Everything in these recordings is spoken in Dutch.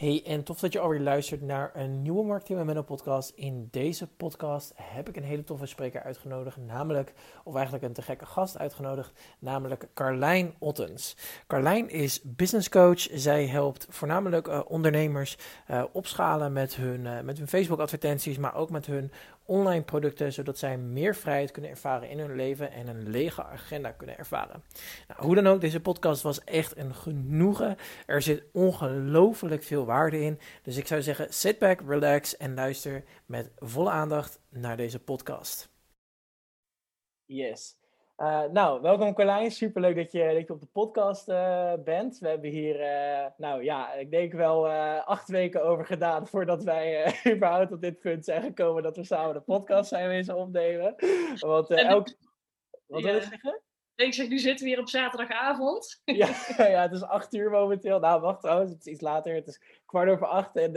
Hey, en tof dat je alweer luistert naar een nieuwe Marketing Menno podcast. In deze podcast heb ik een hele toffe spreker uitgenodigd, namelijk, of eigenlijk een te gekke gast uitgenodigd, namelijk Carlijn Ottens. Carlijn is business coach. Zij helpt voornamelijk uh, ondernemers uh, opschalen met hun, uh, met hun Facebook advertenties, maar ook met hun online producten, zodat zij meer vrijheid kunnen ervaren in hun leven en een lege agenda kunnen ervaren. Nou, hoe dan ook, deze podcast was echt een genoegen. Er zit ongelooflijk veel waarde in. Dus ik zou zeggen, sit back, relax en luister met volle aandacht naar deze podcast. Yes. Uh, nou, welkom Carlijn. Superleuk dat je, dat je op de podcast uh, bent. We hebben hier, uh, nou ja, ik denk wel acht weken over gedaan voordat wij überhaupt op dit punt zijn gekomen dat we samen de podcast zijn wezen opnemen. Want elk... Wat wil je zeggen? Ik zeg, nu zitten we hier op zaterdagavond. ja, ja, het is acht uur momenteel. Nou, wacht trouwens, het is iets later. Het is kwart over acht. En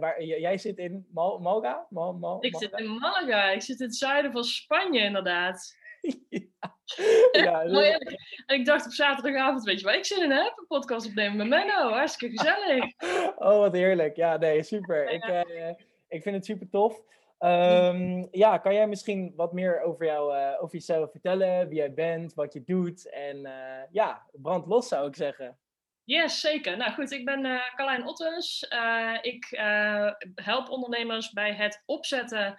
waar, jij zit in Mal Malga? Mal Mal ik zit in Malaga. Ik zit in het zuiden van Spanje, inderdaad. ja. ja en ik dacht op zaterdagavond, weet je waar ik zin in heb? Een podcast opnemen met Menno. Hartstikke gezellig. oh, wat heerlijk. Ja, nee, super. Ik, uh, ik vind het super tof. Um, ja, kan jij misschien wat meer over, jou, uh, over jezelf vertellen? Wie jij bent, wat je doet? En uh, ja, brand los zou ik zeggen. Yes, zeker. Nou goed, ik ben uh, Carlijn Ottens. ik help ondernemers bij het opzetten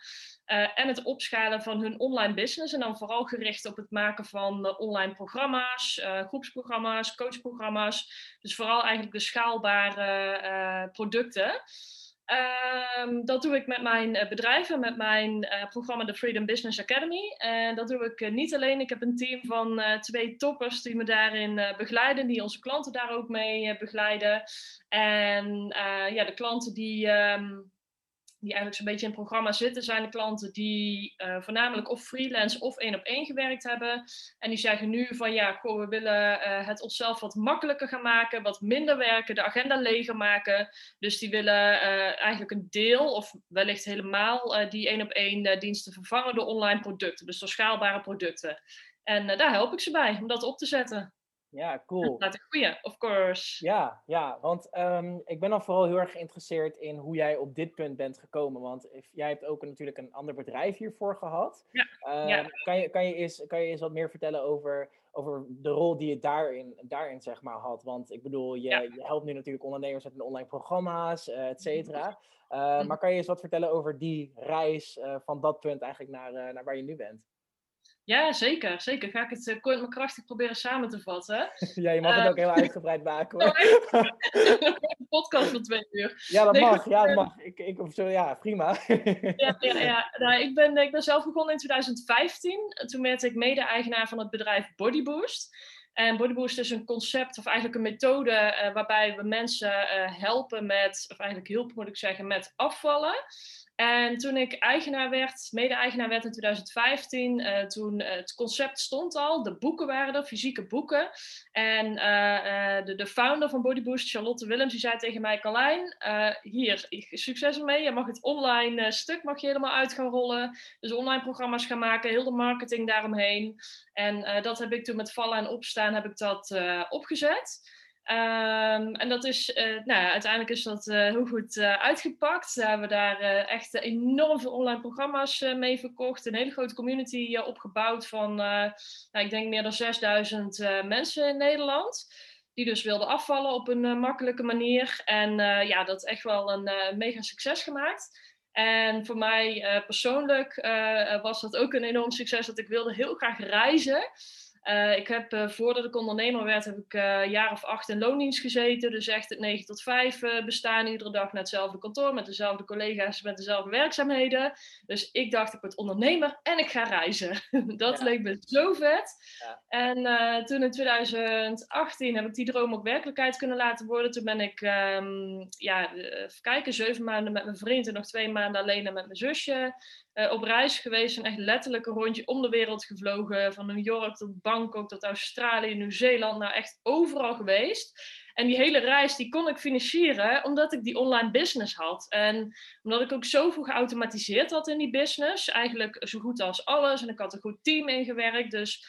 en het opschalen van hun online business. En dan vooral gericht op het maken van online programma's, groepsprogramma's, coachprogramma's. Dus vooral eigenlijk de schaalbare producten. Um, dat doe ik met mijn uh, bedrijven, met mijn uh, programma de Freedom Business Academy. En dat doe ik uh, niet alleen. Ik heb een team van twee toppers die me daarin begeleiden, die onze klanten daar ook mee begeleiden. En ja, de klanten die. Um, die eigenlijk zo'n beetje in het programma zitten, zijn de klanten die uh, voornamelijk of freelance of één op één gewerkt hebben. En die zeggen nu van ja, we willen uh, het onszelf wat makkelijker gaan maken, wat minder werken, de agenda leger maken. Dus die willen uh, eigenlijk een deel of wellicht helemaal die één op één diensten vervangen door online producten, dus door schaalbare producten. En daar help ik ze bij om dat op te zetten. Ja, cool. Laat ik groeien, of course. Ja, ja want um, ik ben dan vooral heel erg geïnteresseerd in hoe jij op dit punt bent gekomen. Want jij hebt ook natuurlijk een ander bedrijf hiervoor gehad. Ja. Um, ja. Kan, je, kan, je eens, kan je eens wat meer vertellen over, over de rol die je daarin, daarin zeg maar had? Want ik bedoel, je, ja. je helpt nu natuurlijk ondernemers met online programma's, uh, et cetera. Uh, maar kan je eens wat vertellen over die reis uh, van dat punt eigenlijk naar, naar waar je nu bent? Ja, zeker. Zeker. Ga ik het uh, kort maar krachtig proberen samen te vatten. ja, je mag het ook heel uitgebreid maken hoor. een podcast van twee uur. Ja, dat mag. Ja, dat mag. Ik, ik, of zo, ja, prima. ja, ja, ja. Nou, ik, ben, ik ben zelf begonnen in 2015. Toen werd ik mede-eigenaar van het bedrijf Bodyboost. En Bodyboost is een concept, of eigenlijk een methode, uh, waarbij we mensen helpen met, of eigenlijk hielpen moet ik zeggen, met afvallen. En toen ik eigenaar werd, mede-eigenaar werd in 2015, uh, eh, toen uh, het concept stond al, de boeken waren er, fysieke boeken. En uh, de, de, founder van Bodyboost, Charlotte Willems, die zei tegen mij, Carlijn, hier, succes ermee. Je mag het online stuk mag je helemaal uit gaan rollen. Dus online programma's gaan maken, heel de marketing daaromheen. En dat heb ik toen met vallen en opstaan, heb ik dat opgezet. Um, en dat is, uh, nou ja, uiteindelijk is dat uh, heel goed uh, uitgepakt. We hebben daar echt enorm veel online programma's mee verkocht. Een hele grote community opgebouwd van, nou, ik denk meer dan 6000 mensen in Nederland. Die dus wilden afvallen op een makkelijke manier. En ja, dat echt wel een mega succes gemaakt. En voor mij persoonlijk was dat ook een enorm succes. Dat ik wilde heel graag reizen. Uh, ik heb, uh, voordat ik ondernemer werd, heb ik uh, een jaar of acht in loondienst gezeten. Dus echt het 9 tot 5 bestaan. Iedere dag naar hetzelfde kantoor, met dezelfde collega's, met dezelfde werkzaamheden. Dus ik dacht, ik word ondernemer en ik ga reizen. dat ja. leek me zo vet. Ja. En toen in 2018 heb ik die droom ook werkelijkheid kunnen laten worden. Toen ben ik, um, ja, even kijken, zeven maanden met mijn vriend en nog twee maanden alleen met mijn zusje uh, op reis geweest en echt letterlijk een rondje om de wereld gevlogen. Van New York tot Bangkok tot Australië, Nieuw-Zeeland. Nou, echt overal geweest. En die hele reis die kon ik financieren omdat ik die online business had. En omdat ik ook zoveel geautomatiseerd had in die business. Eigenlijk zo goed als alles. En ik had een goed team ingewerkt. Dus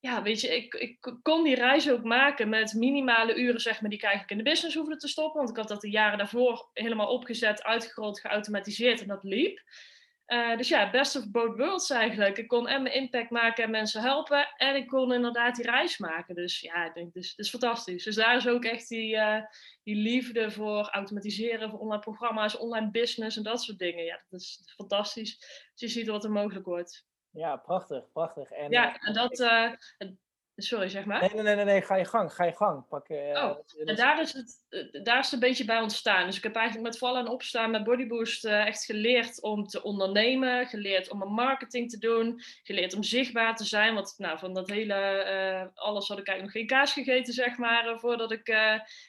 ja, weet je, ik, ik kon die reis ook maken met minimale uren, zeg maar, die ik eigenlijk in de business hoefde te stoppen. Want ik had dat de jaren daarvoor helemaal opgezet, uitgerold, geautomatiseerd en dat liep. Uh, dus ja, best of both worlds eigenlijk. Ik kon en mijn impact maken en mensen helpen. En ik kon inderdaad die reis maken. Dus ja, ik denk, dus, is fantastisch. Dus daar is ook echt die, uh, die liefde voor automatiseren, voor online programma's, online business en dat soort dingen. Ja, dat is fantastisch. Dus je ziet wat er mogelijk wordt. Ja, prachtig, prachtig. En, ja, en dat, uh, Sorry, zeg maar. Nee, nee, nee, nee, ga je gang, ga je gang. Pak, uh, oh, en daar is, het, daar is het een beetje bij ontstaan. Dus ik heb eigenlijk met vallen en opstaan met Bodyboost uh, echt geleerd om te ondernemen, geleerd om een marketing te doen, geleerd om zichtbaar te zijn. Want nou, van dat hele, uh, alles had ik eigenlijk nog geen kaas gegeten, zeg maar, voordat ik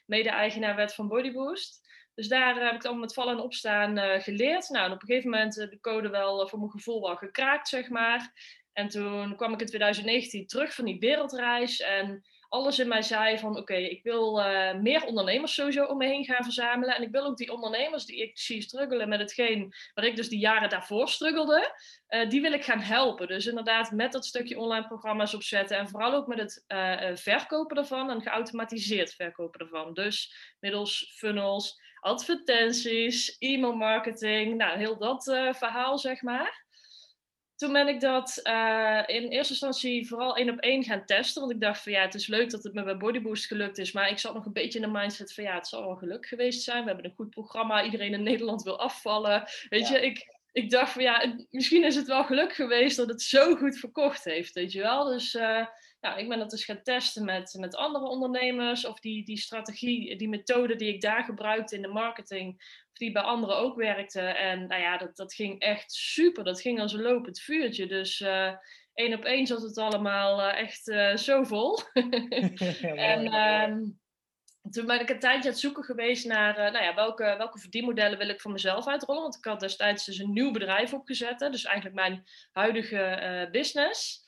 mede-eigenaar werd van Bodyboost. Dus daar heb ik dan met vallen en opstaan geleerd. Nou, en op een gegeven moment de code wel voor mijn gevoel wel gekraakt, zeg maar. En toen kwam ik in 2019 terug van die wereldreis. En alles in mij zei van oké, ik wil uh, meer ondernemers sowieso om me heen gaan verzamelen. En ik wil ook die ondernemers die ik zie struggelen met hetgeen waar ik dus die jaren daarvoor struggelde, uh, die wil ik gaan helpen. Dus inderdaad met dat stukje online programma's opzetten. En vooral ook met het uh, verkopen ervan en geautomatiseerd verkopen ervan. Dus middels funnels, advertenties, e-mail marketing. Nou, heel dat verhaal zeg maar toen ben ik dat uh, in eerste instantie vooral één op één gaan testen. Want ik dacht van ja, het is leuk dat het me bij Bodyboost gelukt is. Maar ik zat nog een beetje in de mindset van ja, het zal wel geluk geweest zijn. We hebben een goed programma. Iedereen in Nederland wil afvallen. Weet je, ik, ik dacht van ja, misschien is het wel geluk geweest dat het zo goed verkocht heeft. Weet je wel. Dus uh, nou, ik ben dat dus gaan testen met, met andere ondernemers. Of die, die strategie, die methode die ik daar gebruikte in de marketing, of die bij anderen ook werkte. En nou ja, dat, dat ging echt super. Dat ging als een lopend vuurtje. Dus uh, één op één zat het allemaal uh, echt uh, zo vol. en ehm, toen ben ik een tijdje aan het zoeken geweest naar nou ja, welke, welke verdienmodellen wil ik voor mezelf uitrollen. Want ik had destijds dus een nieuw bedrijf opgezet. Dus eigenlijk mijn huidige business.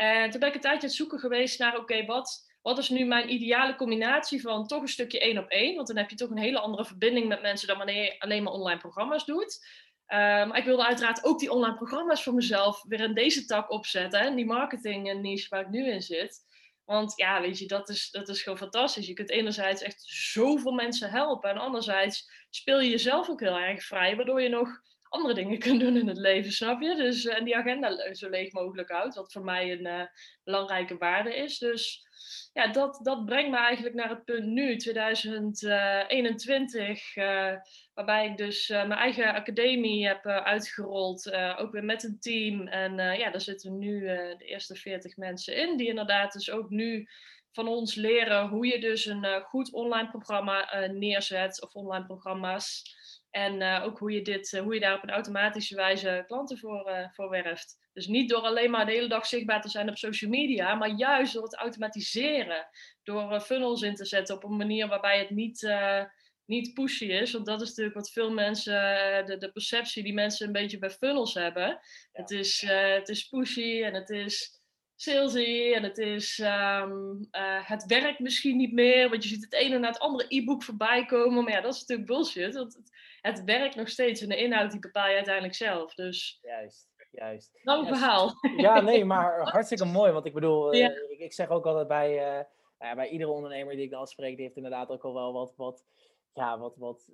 En toen ben ik een tijdje het zoeken geweest naar, oké, wat, wat is nu mijn ideale combinatie van toch een stukje één op één? Want dan heb je toch een hele andere verbinding met mensen dan wanneer je alleen maar online programma's doet. Uh, maar ik wilde uiteraard ook die online programma's voor mezelf weer in deze tak opzetten. En die marketing niche waar ik nu in zit. Want ja, weet je, dat is, dat is gewoon fantastisch. Je kunt enerzijds echt zoveel mensen helpen. En anderzijds speel je jezelf ook heel erg vrij. Waardoor je nog andere dingen kunt doen in het leven, snap je? Dus, en die agenda zo leeg mogelijk houdt, wat voor mij een uh, belangrijke waarde is. Dus ja, dat, dat brengt me eigenlijk naar het punt nu, 2021, uh, eh, waarbij ik dus mijn eigen academie heb uitgerold, ook weer met een team. En ja, daar zitten nu de eerste 40 mensen in, die inderdaad dus ook nu van ons leren hoe je dus een goed online programma neerzet, of online programma's. En uh, ook hoe je, dit, uh, hoe je daar op een automatische wijze klanten voor, uh, voor werft. Dus niet door alleen maar de hele dag zichtbaar te zijn op social media, maar juist door het automatiseren. Door funnels in te zetten op een manier waarbij het niet, niet pushy is. Want dat is natuurlijk wat veel mensen, de, de perceptie die mensen een beetje bij funnels hebben. Ja. Het, is, het is pushy en het is salesy en het is um, uh, het werkt misschien niet meer, want je ziet het ene na het andere e-book voorbij komen. Maar ja, dat is natuurlijk bullshit. Want het, het werkt nog steeds en de inhoud die bepaal je uiteindelijk zelf. Dus... Juist. Juist. Lang verhaal. Ja, nee, maar hartstikke mooi. Want ik bedoel, uh, ik, ik, zeg ook altijd bij, uh, nou ja, bij iedere ondernemer die ik dan spreek, die heeft inderdaad ook al wel wat, wat ja, wat, wat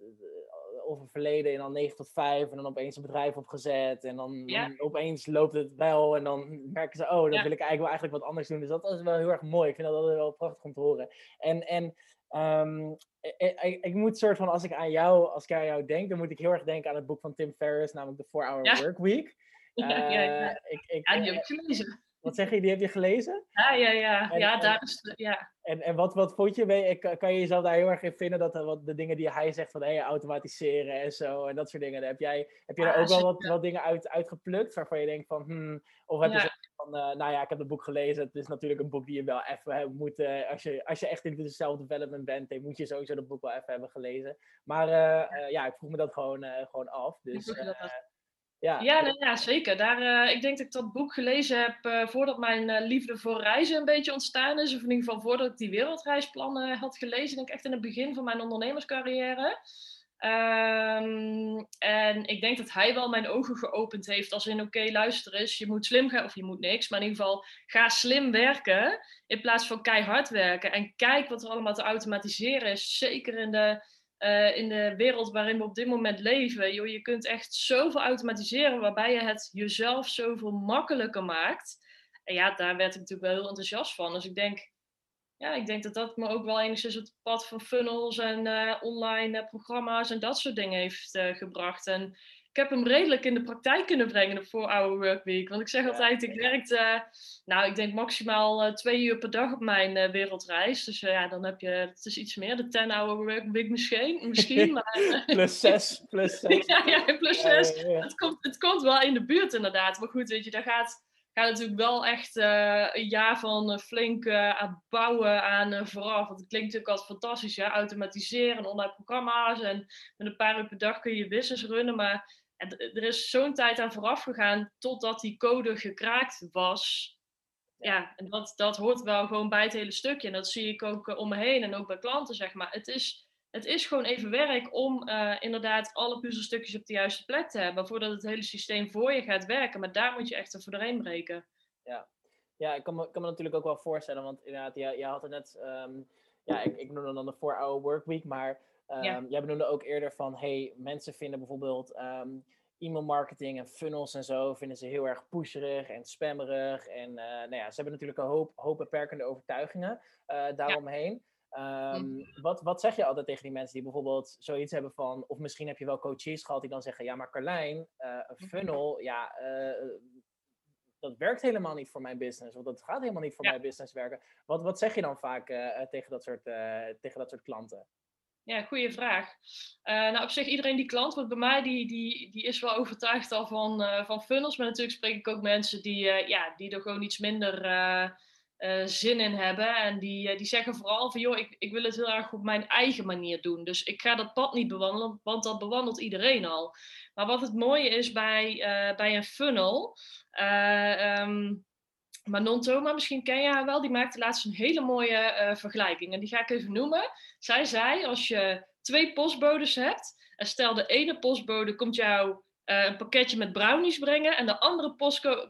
over verleden en dan 9 tot 5 en dan opeens een bedrijf opgezet en dan, opeens loopt het wel en dan merken ze, oh, dat wil ik eigenlijk wel eigenlijk wat anders doen. Dus dat is wel heel erg mooi. Ik vind dat altijd wel prachtig om te horen. En, en um, ik, ik, ik, moet soort van, als ik aan jou, als ik aan jou denk, dan moet ik heel erg denken aan het boek van Tim Ferriss, namelijk de 4-Hour Work Week. Ja, uh, ja, ja. Eh, ik, ik, ja, heb ik gelezen. Wat zeg je, die heb je gelezen? Ja, ja, ja. En, ja, daar is, ja. En, en wat, wat vond je? Kan je jezelf daar heel erg in vinden dat wat de dingen die hij zegt van hey, automatiseren en zo en dat soort dingen, heb jij heb je er ook wel wat, wat dingen uit, uitgeplukt waarvan je denkt van hmm, of heb je ja. van uh, nou ja, ik heb het boek gelezen, het is natuurlijk een boek die je wel even moet, uh, als, je, als je echt in de self-development bent, dan moet je sowieso dat boek wel even hebben gelezen. Maar uh, ja, ik vroeg me dat gewoon, gewoon af. Dus, ja, ja, nou, ja zeker. Daar, uh, ik denk dat ik dat boek gelezen heb uh, voordat mijn uh, liefde voor reizen een beetje ontstaan is. Of in ieder geval voordat ik die wereldreisplannen had gelezen. Denk ik echt in het begin van mijn ondernemerscarrière. Ehm, en ik denk dat hij wel mijn ogen geopend heeft als in oké, luister eens, je moet slim gaan, of je moet niks, maar in ieder geval ga slim werken in plaats van keihard werken. En kijk wat er allemaal te automatiseren is, zeker in de, uh, in de wereld waarin we op dit moment leven. Joh, je kunt echt zoveel automatiseren waarbij je het jezelf zoveel makkelijker maakt. En ja, daar werd ik natuurlijk wel heel enthousiast van. Dus ik denk, ja, ik denk dat dat me ook wel enigszins het pad van funnels en uh, online uh, programma's en dat soort dingen heeft gebracht. En ik heb hem redelijk in de praktijk kunnen brengen, de 4-hour workweek. Want ik zeg altijd, ik werkte, nou, ik denk maximaal twee uur per dag op mijn wereldreis. Dus ja, dan heb je, het is iets meer, de 10-hour workweek misschien. misschien maar, plus 6, plus 6. ja, ja, plus 6. Ja, ja, het, komt, het komt wel in de buurt inderdaad. Maar goed, weet je, daar gaat gaat natuurlijk wel echt uh, een jaar van uh, flink uh, aan bouwen aan vooraf. Want het klinkt natuurlijk altijd fantastisch, ja, automatiseren, online programma's en met een paar uur per dag kun je je business runnen. Maar er is zo'n tijd aan vooraf gegaan totdat die code gekraakt was. Ja, en dat, dat hoort wel gewoon bij het hele stukje. En dat zie ik ook om me heen en ook bij klanten, zeg maar. Het is het is gewoon even werk om uh, inderdaad alle puzzelstukjes op de juiste plek te hebben, voordat het hele systeem voor je gaat werken. Maar daar moet je echt ervoor doorheen breken. Ja, ja ik kan me, kan me natuurlijk ook wel voorstellen, want inderdaad, je, je had het net, um, ja, ik, ik noemde dan de 4-hour workweek, maar um, ja. jij benoemde ook eerder van, hey, mensen vinden bijvoorbeeld um, e-mail marketing en funnels en zo, vinden ze heel erg pusherig en spammerig. En uh, nou ja, ze hebben natuurlijk een hoop, hoop beperkende overtuigingen uh, daaromheen. Ja. Um, wat, wat zeg je altijd tegen die mensen die bijvoorbeeld zoiets hebben van, of misschien heb je wel coaches gehad die dan zeggen, ja maar Carlijn, uh, een mhm. funnel, ja, dat werkt helemaal niet voor mijn business, of dat gaat helemaal niet voor ja. mijn business werken. Wat, wat zeg je dan vaak uh, tegen, dat soort, tegen dat soort klanten? Ja, goede vraag. nou, op zich, iedereen die klant wordt bij mij, die, die, die is wel overtuigd al van, van funnels. Maar natuurlijk spreek ik ook mensen die, ja, die er gewoon iets minder zin in hebben. En die, die zeggen vooral van, joh, ik, ik wil het heel erg op mijn eigen manier doen. Dus ik ga dat pad niet bewandelen, want dat bewandelt iedereen al. Maar wat het mooie is bij, bij een funnel... Um, Manon Thoma, misschien ken je haar wel, die maakte laatst een hele mooie vergelijking. En die ga ik even noemen. Zij zei, als je twee postbodes hebt... en stel de ene postbode komt jou een pakketje met brownies brengen... en de andere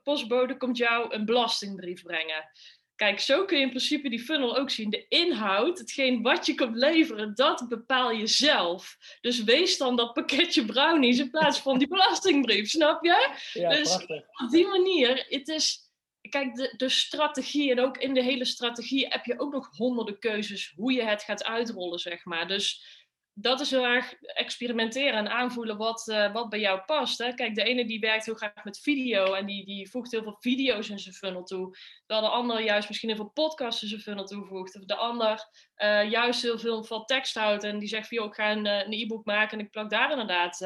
postbode komt jou een belastingbrief brengen Kijk, zo kun je in principe die funnel ook zien. De inhoud, hetgeen wat je komt leveren, dat bepaal je zelf. Dus wees dan dat pakketje brownies in plaats van die belastingbrief, snap je? Ja, dus prachtig. op die manier, het is... Kijk, de, de strategie en ook in de hele strategie heb je ook nog honderden keuzes hoe je het gaat uitrollen, zeg maar. Dus dat is heel erg experimenteren en aanvoelen wat, uh, wat bij jou past. Hè? Kijk, de ene die werkt heel graag met video en die, die voegt heel veel video's in zijn funnel toe. Terwijl de ander juist misschien heel veel podcasts in zijn funnel toevoegt. Of de ander uh, juist heel veel van tekst houdt en die zegt van joh, ik ga een, een e-book maken en ik plak daar inderdaad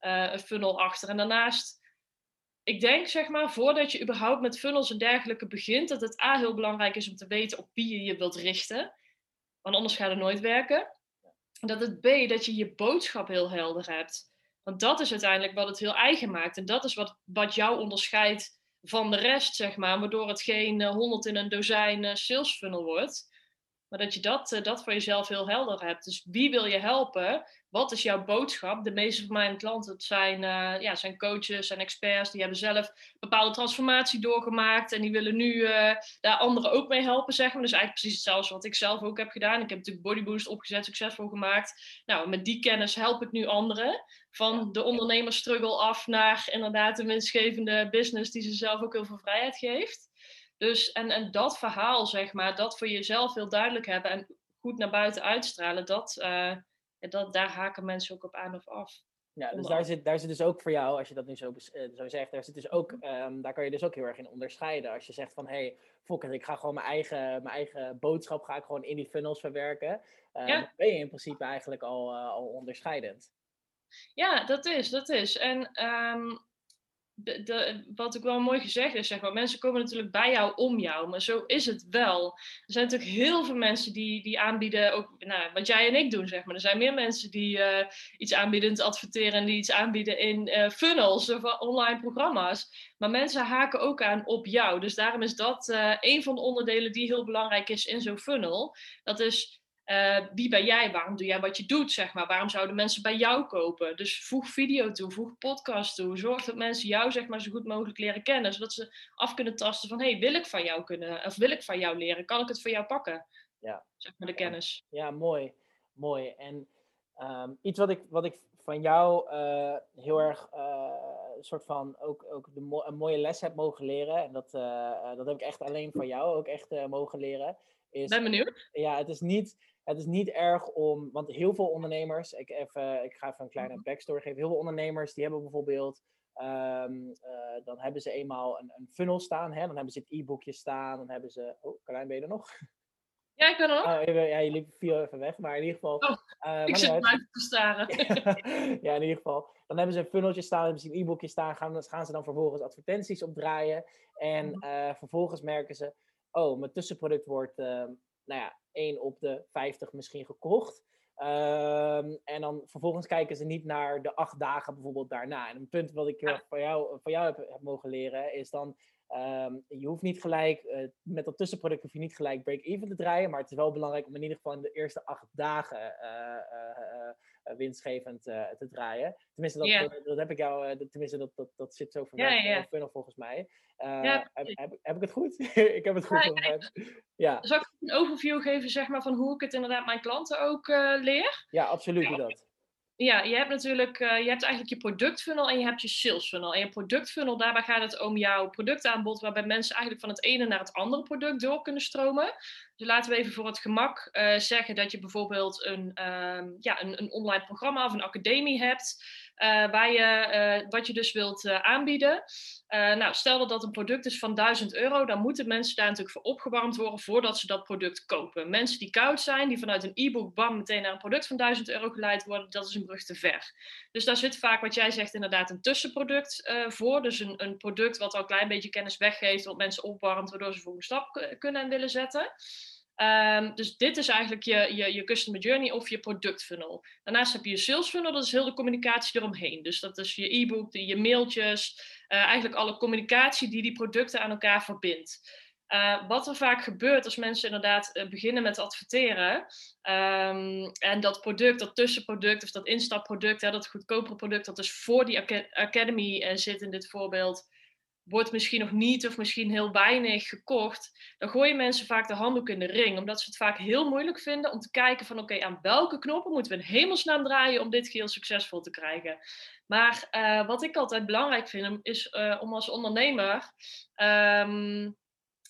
een funnel achter. En daarnaast, ik denk zeg maar, voordat je überhaupt met funnels en dergelijke begint, dat het A heel belangrijk is om te weten op wie je je wilt richten. Want anders gaat het nooit werken dat het B, dat je je boodschap heel helder hebt. Want dat is uiteindelijk wat het heel eigen maakt. En dat is wat, wat jou onderscheidt van de rest, zeg maar. Waardoor het geen uh, honderd in een dozijn uh, sales funnel wordt. Maar dat je dat, uh, dat voor jezelf heel helder hebt. Dus wie wil je helpen? Wat is jouw boodschap? De meeste van mijn klanten zijn, uh, ja, zijn coaches en experts. Die hebben zelf bepaalde transformatie doorgemaakt. En die willen nu uh, daar anderen ook mee helpen, zeg maar. Dus eigenlijk precies hetzelfde wat ik zelf ook heb gedaan. Ik heb natuurlijk Bodyboost opgezet, succesvol gemaakt. Nou, met die kennis help ik nu anderen. Van de ondernemersstruggle af naar inderdaad een winstgevende business die ze zelf ook heel veel vrijheid geeft. Dus, en, en dat verhaal, zeg maar, dat voor jezelf heel duidelijk hebben en goed naar buiten uitstralen, dat, uh, dat, daar haken mensen ook op aan of af. Ja, dus daar zit, daar zit dus ook voor jou, als je dat nu zo, uh, zo zegt, daar, zit dus ook, um, daar kan je dus ook heel erg in onderscheiden. Als je zegt van, hé, hey, fuck ik ga gewoon mijn eigen, mijn eigen boodschap ga ik gewoon in die funnels verwerken. Um, ja. Ben je in principe eigenlijk al, uh, al onderscheidend. Ja, dat is, dat is. En um, wat ook wel mooi gezegd is, zeg maar, mensen komen natuurlijk bij jou om jou, maar zo is het wel. Er zijn natuurlijk heel veel mensen die, die aanbieden, ook nou, wat jij en ik doen, zeg maar. Er zijn meer mensen die uh, iets aanbieden in te adverteren en die iets aanbieden in uh, funnels of online programma's. Maar mensen haken ook aan op jou. Dus daarom is dat uh, een van de onderdelen die heel belangrijk is in zo'n funnel. Dat is wie ben jij? Waarom doe jij wat je doet? Zeg maar? Waarom zouden mensen bij jou kopen? Dus voeg video toe, voeg podcast toe. Zorg dat mensen jou zeg maar, zo goed mogelijk leren kennen. Zodat ze af kunnen tasten van... hey, wil ik van jou kunnen? Of wil ik van jou leren? Kan ik het van jou pakken? Ja. Zeg maar de kennis. Ja, mooi. Mooi. En ehm, iets wat ik, wat ik van jou uh, heel erg uh, soort van ook, ook de mo een mooie les heb mogen leren. En dat, dat heb ik echt alleen van jou ook echt mogen leren. Is, ben benieuwd. Ja, het is niet, het is niet erg om, want heel veel ondernemers, ik, even, ik ga even een kleine mhm. backstory geven. Heel veel ondernemers die hebben bijvoorbeeld, um, dan hebben ze eenmaal een, een funnel staan, hè? dan hebben ze het e-boekje staan, dan hebben ze, oh, Carlijn, ben je er nog? Ja, ik ben er nog. Oh, ja, je liep viel even weg, maar in ieder geval. Oh, uh, ik zit buiten te staren. ja, in ieder geval. Dan hebben ze een funneltje staan, hebben ze een e-bookje staan, gaan, gaan ze dan vervolgens advertenties opdraaien. En uh, vervolgens merken ze, oh, mijn tussenproduct wordt, uh, nou ja, 1 op de 50 misschien gekocht. Um, en dan vervolgens kijken ze niet naar de acht dagen bijvoorbeeld daarna. En een punt wat ik ja. van jou, van jou heb, heb mogen leren is dan Um, je hoeft niet gelijk, uh, met dat tussenproduct hoef je niet gelijk break-even te draaien, maar het is wel belangrijk om in ieder geval in de eerste acht dagen uh, uh, winstgevend te draaien. Tenminste, dat, yeah. dat, dat, heb ik jou, tenminste, dat, dat, dat zit zo verwerkt yeah, yeah. funnel volgens mij. Heb, heb, heb, ik het goed? ik heb het goed. Ja, ja. Zal ik een overview geven zeg maar, van hoe ik het inderdaad mijn klanten ook leer? Ja, absoluut, dat. Ja, je hebt natuurlijk, uh, je hebt eigenlijk je productfunnel en je hebt je sales funnel. En je productfunnel, daarbij gaat het om jouw productaanbod, waarbij mensen eigenlijk van het ene naar het andere product door kunnen stromen. Dus laten we even voor het gemak uh, zeggen dat je bijvoorbeeld een, uh, ja, een, een, online programma of een academie hebt, waar je, wat je dus wilt aanbieden. nou, stel dat dat een product is van 1000 euro, dan moeten mensen daar natuurlijk voor opgewarmd worden voordat ze dat product kopen. Mensen die koud zijn, die vanuit een e-book bam meteen naar een product van 1000 euro geleid worden, dat is een brug te ver. Dus daar zit vaak, wat jij zegt, inderdaad een tussenproduct voor. Dus een, een product wat al een klein beetje kennis weggeeft, wat mensen opwarmt, waardoor ze voor een stap kunnen en willen zetten. Um, dus dit is eigenlijk je, je, je customer journey of je product funnel. Daarnaast heb je je sales funnel, dat is heel de communicatie eromheen. Dus dat is je e-book, je mailtjes, uh, eigenlijk alle communicatie die die producten aan elkaar verbindt. Uh, wat er vaak gebeurt als mensen inderdaad uh, beginnen met adverteren um, en dat product, dat tussenproduct of dat instapproduct, hè, dat goedkopere product dat dus voor die academy zit in dit voorbeeld, wordt misschien nog niet of misschien heel weinig gekocht, dan gooien mensen vaak de handdoek in de ring. Omdat ze het vaak heel moeilijk vinden om te kijken van oké, aan welke knoppen moeten we in hemelsnaam draaien om dit geheel succesvol te krijgen. Maar uh, wat ik altijd belangrijk vind, is uh, om als ondernemer um,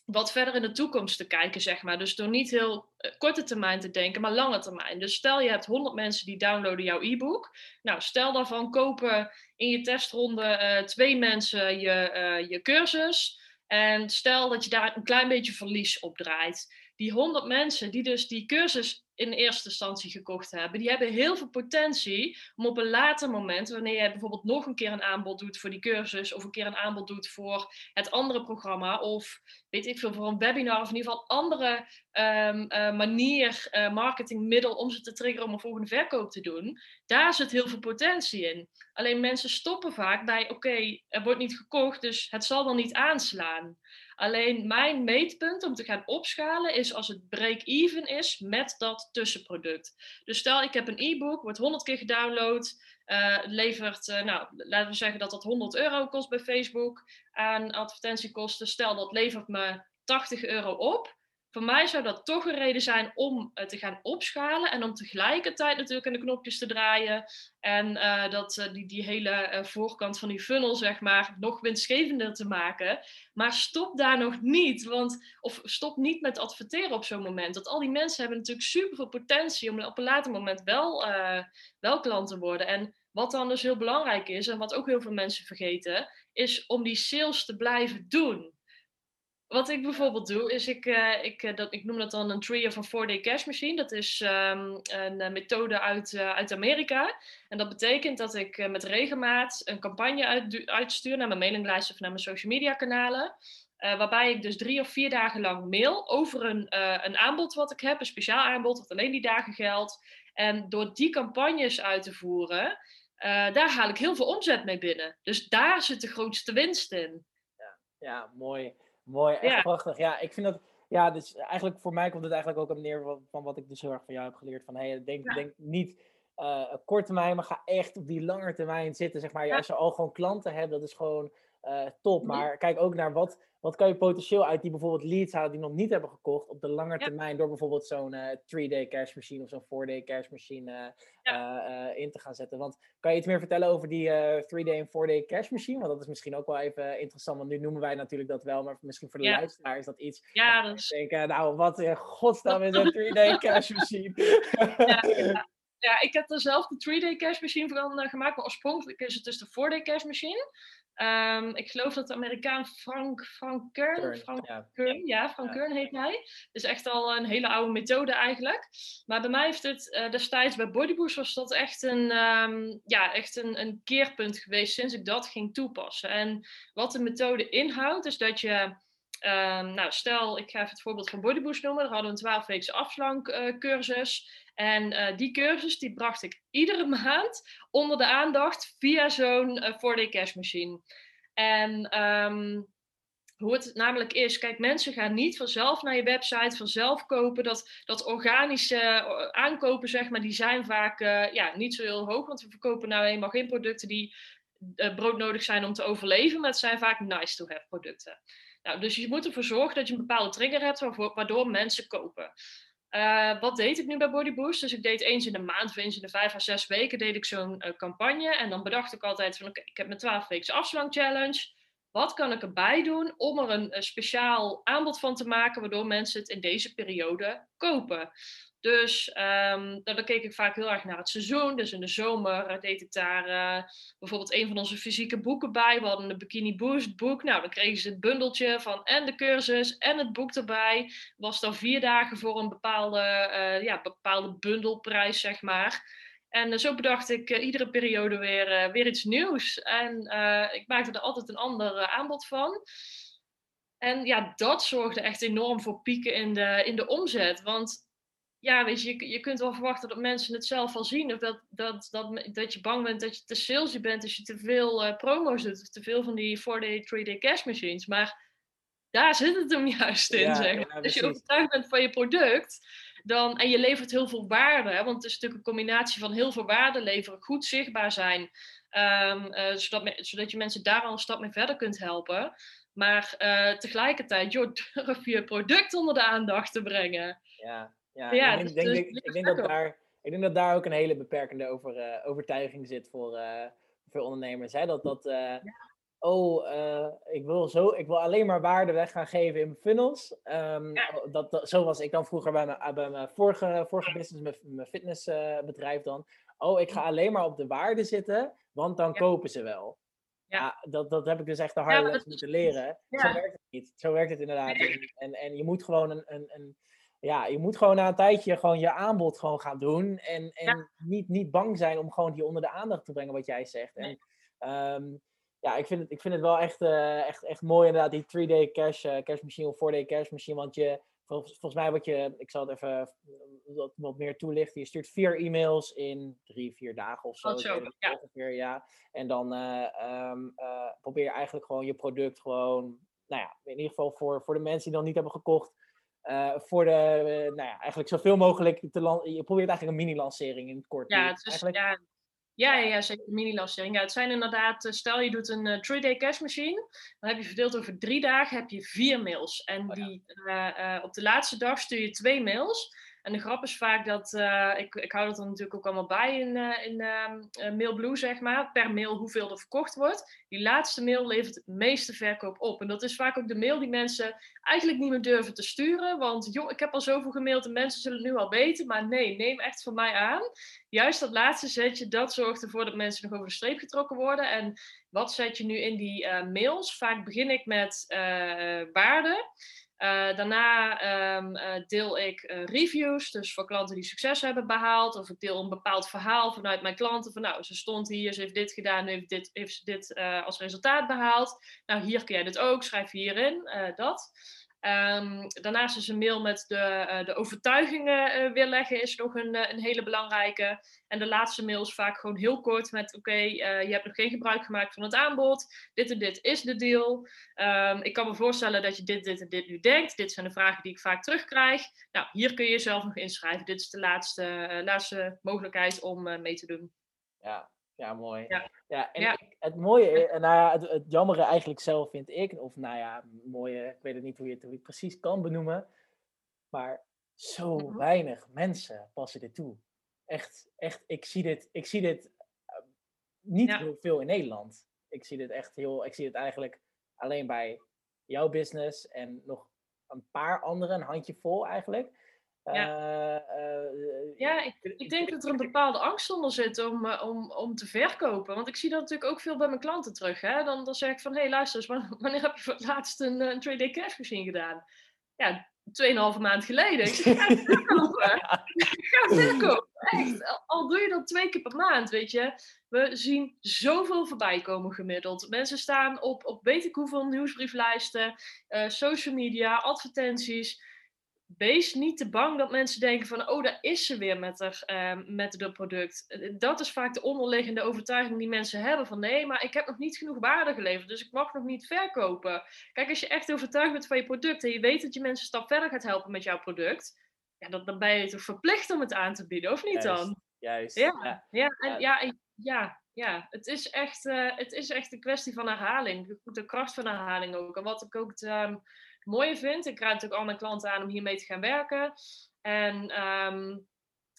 wat verder in de toekomst te kijken, zeg maar. Dus door niet heel uh, korte termijn te denken, maar lange termijn. Dus stel je hebt 100 mensen die downloaden jouw e-book. Nou, stel daarvan kopen in je testronde uh, twee mensen je, uh, je cursus. En stel dat je daar een klein beetje verlies op draait. Die 100 mensen die dus die cursus in eerste instantie gekocht hebben, die hebben heel veel potentie om op een later moment, wanneer je bijvoorbeeld nog een keer een aanbod doet voor die cursus, of een keer een aanbod doet voor het andere programma, of weet ik veel, voor een webinar, of in ieder geval andere um, uh, manier, uh, marketingmiddel om ze te triggeren om een volgende verkoop te doen, daar zit heel veel potentie in. Alleen mensen stoppen vaak bij, oké, er wordt niet gekocht, dus het zal dan niet aanslaan. Alleen mijn meetpunt om te gaan opschalen is als het break-even is met dat tussenproduct. Dus stel ik heb een e-book, wordt 100 keer gedownload, uh, levert, uh, nou laten we zeggen dat dat 100 euro kost bij Facebook aan advertentiekosten. Stel dat levert me 80 euro op voor mij zou dat toch een reden zijn om uh, te gaan opschalen en om tegelijkertijd natuurlijk aan de knopjes te draaien en uh, dat, uh, die, die hele voorkant van die funnel zeg maar nog winstgevender te maken. Maar stop daar nog niet, want, of stop niet met adverteren op zo'n moment. Dat al die mensen hebben natuurlijk super veel potentie om op een later moment wel, wel klant te worden. En wat dan dus heel belangrijk is en wat ook heel veel mensen vergeten, is om die sales te blijven doen. Wat ik bijvoorbeeld doe, is ik, uh, ik, uh, dat, ik noem dat dan een tree of a 4-day cash machine. Dat is um, een uh, methode uit, uit Amerika. En dat betekent dat ik met regelmaat een campagne uit, uitstuur naar mijn mailinglijst of naar mijn social media kanalen. waarbij ik dus drie of vier dagen lang mail over een, een aanbod wat ik heb, een speciaal aanbod wat alleen die dagen geldt. En door die campagnes uit te voeren, daar haal ik heel veel omzet mee binnen. Dus daar zit de grootste winst in. Ja, ja mooi. Mooi, echt prachtig. Ja, ik vind dat ja, dus eigenlijk voor mij komt het eigenlijk ook op neer van, van wat ik dus heel erg van jou heb geleerd. Van hey, denk, denk niet uh, kort termijn, maar ga echt op die lange termijn zitten. Zeg maar. Ja. Als je al gewoon klanten hebt, dat is gewoon uh, top. Maar kijk ook naar wat, wat kan je potentieel uit die bijvoorbeeld leads halen die nog niet hebben gekocht op de lange termijn. Door bijvoorbeeld zo'n uh, eh, 3-day cash machine of zo'n 4-day cash machine ja. in te gaan zetten. Want kan je iets meer vertellen over die 3-day en 4-day cash machine? Want dat is misschien ook wel even interessant. Want nu noemen wij natuurlijk dat wel, maar misschien voor de luisteraar is dat iets. Ja, dat is... Denken, nou, wat in godsnaam is een 3-day cash machine? ja, ja, ik heb er zelf de 3-day cash machine van uh, gemaakt, maar oorspronkelijk is het dus de 4-day cash machine. Um, ik geloof dat de Amerikaan Frank, Frank Kern, Frank ja. Kern, ja, Frank Kern heet hij. is echt al een hele oude methode eigenlijk. Maar bij mij heeft het uh, destijds bij Bodyboost was dat echt een, um, ja, echt een, een keerpunt geweest sinds ik dat ging toepassen. En wat de methode inhoudt, is dat je Um, nou, stel, ik ga even het voorbeeld van Bodyboost noemen. Daar hadden we een 12 weekse afslankcursus. Uh, en uh, die cursus die bracht ik iedere maand onder de aandacht via zo'n uh, 4-day cash machine. En um, hoe het namelijk is, kijk, mensen gaan niet vanzelf naar je website, vanzelf kopen. Dat, dat organische eh, aankopen, zeg maar, die zijn vaak ja, niet zo heel hoog. Want we verkopen nou eenmaal geen producten die broodnodig zijn om te overleven. Maar het zijn vaak nice-to-have producten. Nou, dus je moet ervoor zorgen dat je een bepaalde trigger hebt waardoor mensen kopen. Uh, wat deed ik nu bij Body Boost? Dus ik deed eens in de maand of eens in de vijf à zes weken deed ik zo'n uh, campagne. En dan bedacht ik altijd van oké, ik heb mijn 12 weken afslang challenge. Wat kan ik erbij doen om er een, een speciaal aanbod van te maken waardoor mensen het in deze periode kopen? Dus um, dan keek ik vaak heel erg naar het seizoen. Dus in de zomer uh, deed ik daar uh, bijvoorbeeld een van onze fysieke boeken bij. We hadden een Bikini Boost boek. Nou, dan kregen ze het bundeltje van en de cursus en het boek erbij. Was dan vier dagen voor een bepaalde, ja, bepaalde bundelprijs, zeg maar. En zo bedacht ik iedere periode weer, weer iets nieuws. En ik maakte er altijd een ander aanbod van. En ja, dat zorgde echt enorm voor pieken in de, in de omzet. Want ja, weet je, je, kunt wel verwachten dat mensen het zelf al zien. Of dat, dat, dat, dat je bang bent dat je te salesy bent als je te veel promo's doet. Of te veel van die 4-day, 3-day cash machines. Maar daar zit het hem juist in, zeg als je overtuigd bent van je product, dan, en je levert heel veel waarde. Hè, want het is natuurlijk een combinatie van heel veel waarde leveren, goed zichtbaar zijn. Um, uh, zodat, zodat je mensen daar al een stap mee verder kunt helpen. Maar uh, tegelijkertijd, joh, durf je product onder de aandacht te brengen. Ja, ja, ik, denk, denk, ik, denk dat daar, ik denk dat daar ook een hele beperkende over, uh, overtuiging zit voor, voor ondernemers. Hè? Dat, dat oh, ik, wil zo, ik wil alleen maar waarde weg gaan geven in mijn funnels. Um, dat, dat, zo was ik dan vroeger bij mijn, bij mijn vorige, vorige business, mijn, mijn fitnessbedrijf dan. Oh, ik ga alleen maar op de waarde zitten, want dan kopen ze wel. Ja. ja, dat, dat heb ik dus echt de harde les moeten leren. Zo werkt het niet. Zo werkt het inderdaad. En, en je moet gewoon een, een, een ja, je moet gewoon na een tijdje gewoon je aanbod gewoon gaan doen. En, en niet, niet bang zijn om gewoon die onder de aandacht te brengen, wat jij zegt. En um, ja, ik vind, het, ik vind het wel echt, uh, echt, echt mooi inderdaad, die 3-day cash, uh, cash machine of 4-day cash machine. Want je, volgens, volgens mij wat je, ik zal het even wat, wat meer toelichten. Je stuurt vier e-mails in drie, vier dagen of zo. Oh, zo ja. Ongeveer, ja. En dan uh, um, probeer je eigenlijk gewoon je product gewoon, nou ja, in ieder geval voor, voor de mensen die dan niet hebben gekocht voor de, nou ja, eigenlijk zoveel mogelijk te Je probeert eigenlijk een mini-lancering in het kort. Ja, het is, ja, ja, ja, zeker mini-lancering. Ja, het zijn inderdaad, eh, stel je doet een 3-day cash machine, dan heb je verdeeld over drie dagen heb je vier mails. En oh, ja. die, op de laatste dag stuur je twee mails. En de grap is vaak dat, uh, ik, ik hou dat er natuurlijk ook allemaal bij in, uh, in uh, Mailblue, zeg maar, per mail hoeveel er verkocht wordt. Die laatste mail levert het meeste verkoop op. En dat is vaak ook de mail die mensen eigenlijk niet meer durven te sturen. Want joh, ik heb al zoveel gemaild en mensen zullen het nu al weten. Maar nee, neem echt van mij aan. Juist dat laatste zetje, dat zorgt ervoor dat mensen nog over de streep getrokken worden. En wat zet je nu in die mails? Vaak begin ik met waarden. Uh, daarna um, uh, deel ik uh, reviews, dus voor klanten die succes hebben behaald. Of ik deel een bepaald verhaal vanuit mijn klanten. Van nou, ze stond hier, ze heeft dit gedaan, nu heeft, dit, heeft ze dit als resultaat behaald. Nou, hier kun jij dit ook, schrijf hierin, dat. Um, daarnaast is een mail met de, uh, de overtuigingen uh, weerleggen is nog een, uh, een hele belangrijke. En de laatste mail is vaak gewoon heel kort met oké, je hebt nog geen gebruik gemaakt van het aanbod. Dit en dit is de deal. Um, ik kan me voorstellen dat je dit, dit en dit nu denkt. Dit zijn de vragen die ik vaak terugkrijg. Nou, hier kun je jezelf nog inschrijven. Dit is de laatste, laatste mogelijkheid om mee te doen. Ja, ja, mooi. Ja, ja en het mooie, nou ja, het, het jammere eigenlijk zelf vind ik, of nou ja, mooie, ik weet het niet hoe je het, hoe je het precies kan benoemen, maar zo mhm. weinig mensen passen dit toe. Echt, echt, ik zie dit, ik zie dit uh, niet ja. heel veel in Nederland. Ik zie dit echt heel, ik zie het eigenlijk alleen bij jouw business en nog een paar andere, een handjevol eigenlijk. Ja, uh, ja ik, ik, denk dat er een bepaalde angst onder zit om, uh, om, om te verkopen. Want ik zie dat natuurlijk ook veel bij mijn klanten terug. Hè? Dan, dan zeg ik van, hé hey, luister eens, wanneer heb je voor het laatst een, een 3D cash machine gedaan? Ja, tweeënhalve maand geleden. Ik zeg, ga verkopen. ga verkopen. Echt. Al doe je dat twee keer per maand, weet je. We zien zoveel voorbij komen gemiddeld. Mensen staan op, op weet ik hoeveel nieuwsbrieflijsten, uh, social media, advertenties wees niet te bang dat mensen denken van, oh, daar is ze weer met, er, uh, met de product. Eh, dat is vaak de onderliggende overtuiging die mensen hebben van, nee, maar ik heb nog niet genoeg waarde geleverd, dus ik mag nog niet verkopen. Kijk, als je echt overtuigd bent van je product en je weet dat je mensen een stap verder gaat helpen met jouw product, ja, dan, dan ben je toch verplicht om het aan te bieden, of niet dan? Juist. Ja, ja, ja, en, ja, ja, ja, het is, echt, uh, het is echt een kwestie van herhaling. De kracht van herhaling ook. En wat ik ook... Um, mooie vind. Ik raad natuurlijk al mijn klanten aan om hiermee te gaan werken. En um,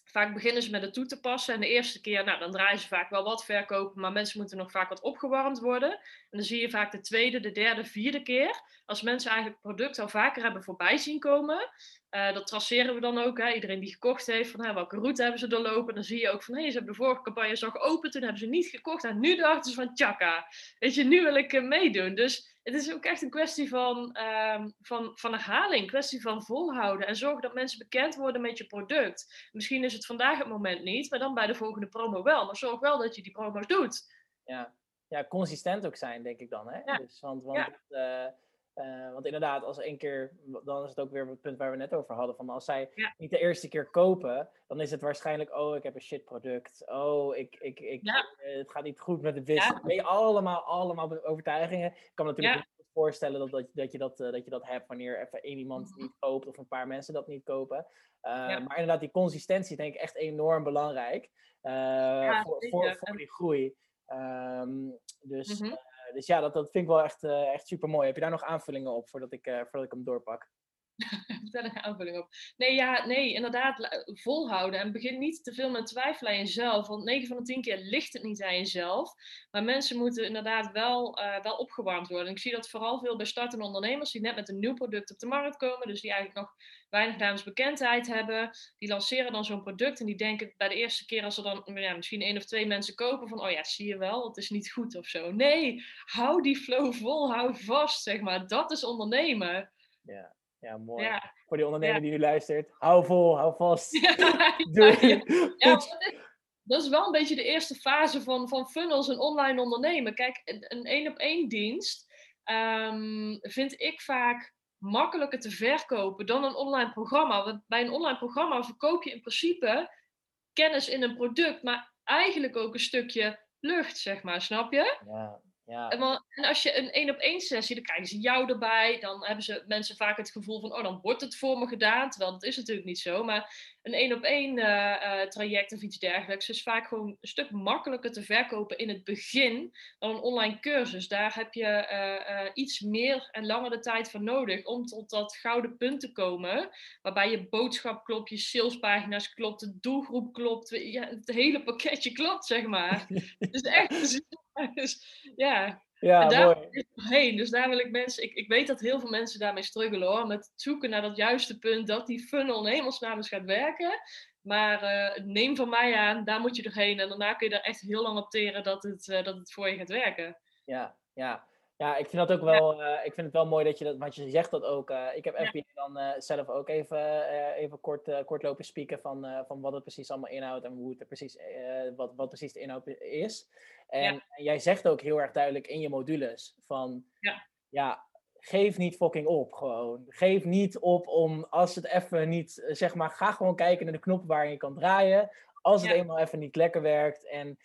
vaak beginnen ze met het toe te passen. En de eerste keer, nou, dan draaien ze vaak wel wat verkopen, maar mensen moeten nog vaak wat opgewarmd worden. En dan zie je vaak de tweede, de derde, vierde keer, als mensen eigenlijk het product al vaker hebben voorbij zien komen. Uh, dat traceren we dan ook. Hè. Iedereen die gekocht heeft, van hè, welke route hebben ze doorlopen. Dan zie je ook van, hé, hey, ze hebben de vorige campagne zo geopend, toen hebben ze niet gekocht. En nu dachten ze van, tjaka, weet je, nu wil ik uh, meedoen. Dus het is ook echt een kwestie van, um, van, van herhaling, een kwestie van volhouden en zorgen dat mensen bekend worden met je product. Misschien is het vandaag het moment niet, maar dan bij de volgende promo wel. Maar zorg wel dat je die promo's doet. Ja, ja consistent ook zijn, denk ik dan. Hè? Ja. Dus, want, want, ja. uh, want inderdaad, als één keer, dan is het ook weer het punt waar we net over hadden. Van als zij niet de eerste keer kopen, dan is het waarschijnlijk, oh, ik heb een shit product. Oh, ik, ik, ik, het gaat niet goed met de business. Nee, allemaal, allemaal overtuigingen. Ik kan me natuurlijk niet voorstellen dat, dat, dat, je dat, uh, dat je dat hebt wanneer even één iemand mhm. niet koopt of een paar mensen dat niet kopen. Uh, Maar inderdaad, die consistentie denk ik echt enorm belangrijk voor, voor, voor, die groei. Um, dus, mm -hmm. Dus ja, dat, dat vind ik wel echt, echt super mooi. Heb je daar nog aanvullingen op voordat ik, voordat ik hem doorpak? Vertel een aanvulling op. Nee, ja, nee, inderdaad, volhouden. En begin niet te veel met twijfelen aan jezelf. Want 9 van de 10 keer ligt het niet aan jezelf. Maar mensen moeten inderdaad wel, uh, wel opgewarmd worden. En ik zie dat vooral veel bij startende ondernemers die net met een nieuw product op de markt komen. Dus die eigenlijk nog weinig naamsbekendheid hebben. Die lanceren dan zo'n product en die denken bij de eerste keer als er dan ja, misschien één of twee mensen kopen van, oh ja, zie je wel, het is niet goed of zo. Nee, hou die flow vol, hou vast, zeg maar. Dat is ondernemen. Ja. Ja, mooi. Voor die ondernemer die nu luistert, hou vol, hou vast. Dat is wel een beetje de eerste fase van, van funnels en online ondernemen. Kijk, een één op één dienst um, vind ik vaak makkelijker te verkopen dan een online programma. Want bij een online programma verkoop je in principe kennis in een product, maar eigenlijk ook een stukje lucht, zeg maar, snap je? Ja, ja. En als je een één op één sessie, dan krijgen ze jou erbij. Dan hebben ze mensen vaak het gevoel van, oh, dan wordt het voor me gedaan. Terwijl dat is natuurlijk niet zo. Maar een één op één uh, traject of iets dergelijks is vaak gewoon een stuk makkelijker te verkopen in het begin dan een online cursus. Daar heb je uh, iets meer en langer de tijd voor nodig om tot dat gouden punt te komen. Waarbij je boodschap klopt, je salespagina's klopt, de doelgroep klopt, ja, het hele pakketje klopt, zeg maar. dus echt, dus, ja, ja, en daar mooi. heen. Dus daar wil ik mensen. Ik, ik weet dat heel veel mensen daarmee struggelen hoor. Met het zoeken naar dat juiste punt dat die funnel in hemelsnaam gaat werken. Maar uh, neem van mij aan, daar moet je doorheen. En daarna kun je er echt heel lang op teren dat het, uh, dat het voor je gaat werken. Ja, ja. Ja, ik vind dat ook wel, uh, ik vind het wel mooi dat je dat, want je zegt dat ook. Uh, ik heb FBA dan uh, zelf ook even, even kort, kort lopen spieken van, van wat het precies allemaal inhoudt en hoe het er precies, wat, wat precies de inhoud is. En, jij zegt ook heel erg duidelijk in je modules van, ja, ja geef niet fucking op gewoon. Geef niet op om, als het even niet, zeg maar, ga gewoon kijken naar de knoppen waar je kan draaien. Als het eenmaal even niet lekker werkt en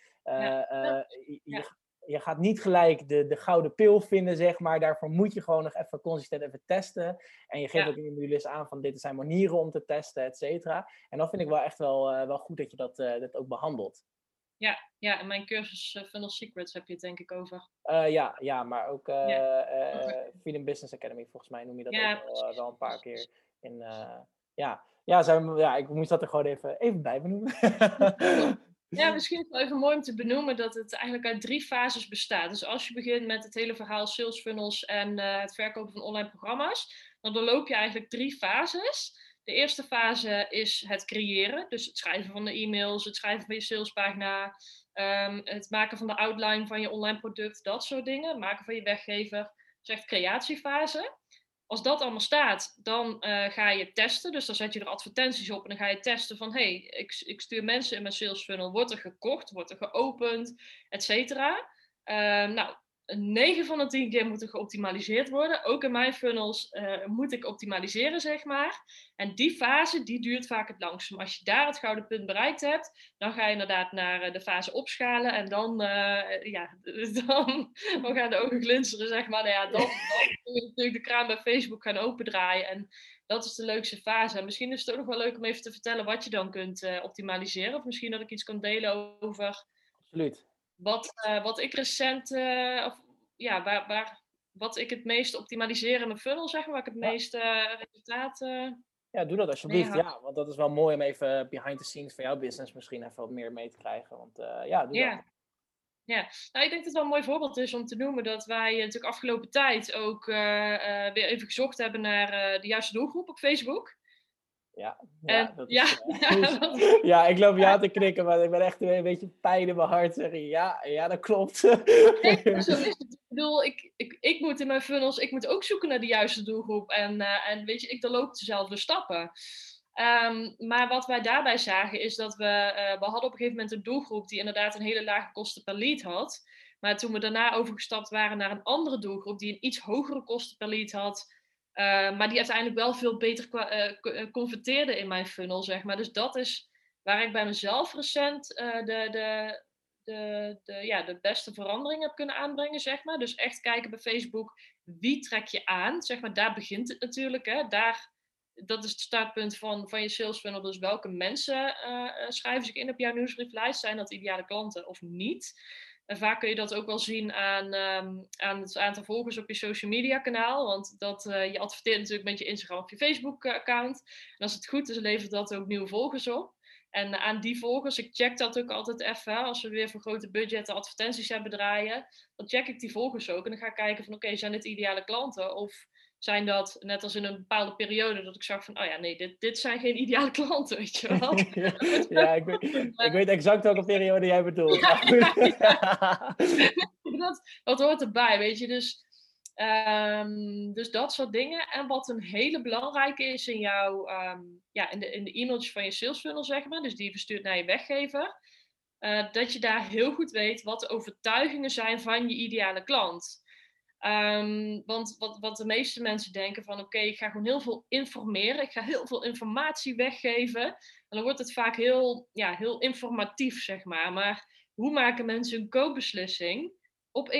je, je gaat niet gelijk de, de gouden pil vinden, zeg maar. Daarvoor moet je gewoon nog even consistent even testen. En je geeft ook in je aan van dit zijn manieren om te testen, et cetera. En dan vind ik wel echt wel, uh, wel goed dat je dat, uh, dat ook behandelt. Ja, ja, en mijn cursus uh, Funnel Secrets heb je het denk ik over. ja, ja, maar ook ja. Freedom Business Academy, volgens mij noem je dat ook wel, wel, een paar keer. In, ja, ja, zijn, ja, ik moest dat er gewoon even, even bij benoemen. Ja, misschien is het wel even mooi om te benoemen dat het eigenlijk uit drie fases bestaat. Dus als je begint met het hele verhaal sales funnels en uh, het verkopen van online programma's, dan doorloop je eigenlijk drie fases. De eerste fase is het creëren, dus het schrijven van de e-mails, het schrijven van je salespagina, um, het maken van de outline van je online product, dat soort dingen, maken van je weggever. Dat is echt creatiefase als dat allemaal staat, dan uh, ga je testen. Dus dan zet je er advertenties op en dan ga je testen van... hey, ik, ik stuur mensen in mijn sales funnel. Wordt er gekocht? Wordt er geopend? Et cetera. Uh, nou, 9 van de 10 keer moet er geoptimaliseerd worden. Ook in mijn funnels uh, moet ik optimaliseren, zeg maar. En die fase, die duurt vaak het langst. Maar als je daar het gouden punt bereikt hebt, dan ga je inderdaad naar uh, de fase opschalen. En dan, uh, ja, dan, dan gaan de ogen glinsteren, zeg maar. Nou ja, dan, dan kun je natuurlijk de kraan bij Facebook gaan opendraaien. En dat is de leukste fase. En misschien is het ook nog wel leuk om even te vertellen wat je dan kunt optimaliseren. Of misschien dat ik iets kan delen over... Absoluut wat, uh, wat ik recent, uh, of, ja, waar, waar, wat ik het meest optimaliseer in mijn funnel, zeg maar, waar ik het meeste uh, resultaat. ja, doe dat alsjeblieft. Ja, want dat is wel mooi om even behind the scenes van jouw business misschien even wat meer mee te krijgen. Want ja, doe ja. dat. Ja, nou, ik denk dat het wel een mooi voorbeeld is om te noemen dat wij natuurlijk afgelopen tijd ook weer even gezocht hebben naar de juiste doelgroep op Facebook. Ja, ja, dat is, ja, ik loop ja te knikken, maar ik ben echt een beetje pijn in mijn hart. Zeggen. Ja, ja, dat klopt. Nee, zo is het. Ik bedoel, ik, ik, ik moet in mijn funnels, ik moet ook zoeken naar de juiste doelgroep. En, uh, en weet je, ik doorloop dezelfde stappen. Um, maar wat wij daarbij zagen is dat we, uh, we hadden op een gegeven moment een doelgroep die inderdaad een hele lage kosten per lead had. Maar toen we daarna overgestapt waren naar een andere doelgroep die een iets hogere kosten per lead had, uh, maar die uiteindelijk wel veel beter uh, converteerde in mijn funnel, zeg maar. Dus dat is waar ik bij mezelf recent de, de, de, de, ja, de beste verandering heb kunnen aanbrengen, zeg maar. Dus echt kijken bij Facebook, wie trek je aan? Zeg maar, daar begint het natuurlijk, hè. Daar, dat is het startpunt van, van je sales funnel. Dus welke mensen schrijven zich in op jouw nieuwsbrieflijst? Zijn dat ideale klanten of niet? En vaak kun je dat ook wel zien aan, ehm, aan het aantal volgers op je social media kanaal. Want dat, uh, je adverteert natuurlijk met je Instagram of je Facebook account. En als het goed is, levert dat ook nieuwe volgers op. En aan die volgers, ik check dat ook altijd even. Als we weer voor grote budgetten advertenties hebben draaien, dan check ik die volgers ook. En dan ga ik kijken van oké, zijn dit ideale klanten? Of zijn dat, net als in een bepaalde periode, dat ik zag van, oh ja, nee, dit, dit zijn geen ideale klanten, weet je wel. ja, ik, weet, ik weet exact welke periode jij bedoelt. dat, dat hoort erbij, weet je. Dus, um, dus dat soort dingen. En wat een hele belangrijke is in jouw, um, ja, in de, in de e-mailtjes van je sales funnel, zeg maar, dus die je verstuurt naar je weggever, uh, dat je daar heel goed weet wat de overtuigingen zijn van je ideale klant. Um, want wat, wat de meeste mensen denken van oké, ik ga gewoon heel veel informeren. Ik ga heel veel informatie weggeven. En dan wordt het vaak heel, ja, heel informatief, zeg maar. Maar hoe maken mensen een koopbeslissing? Op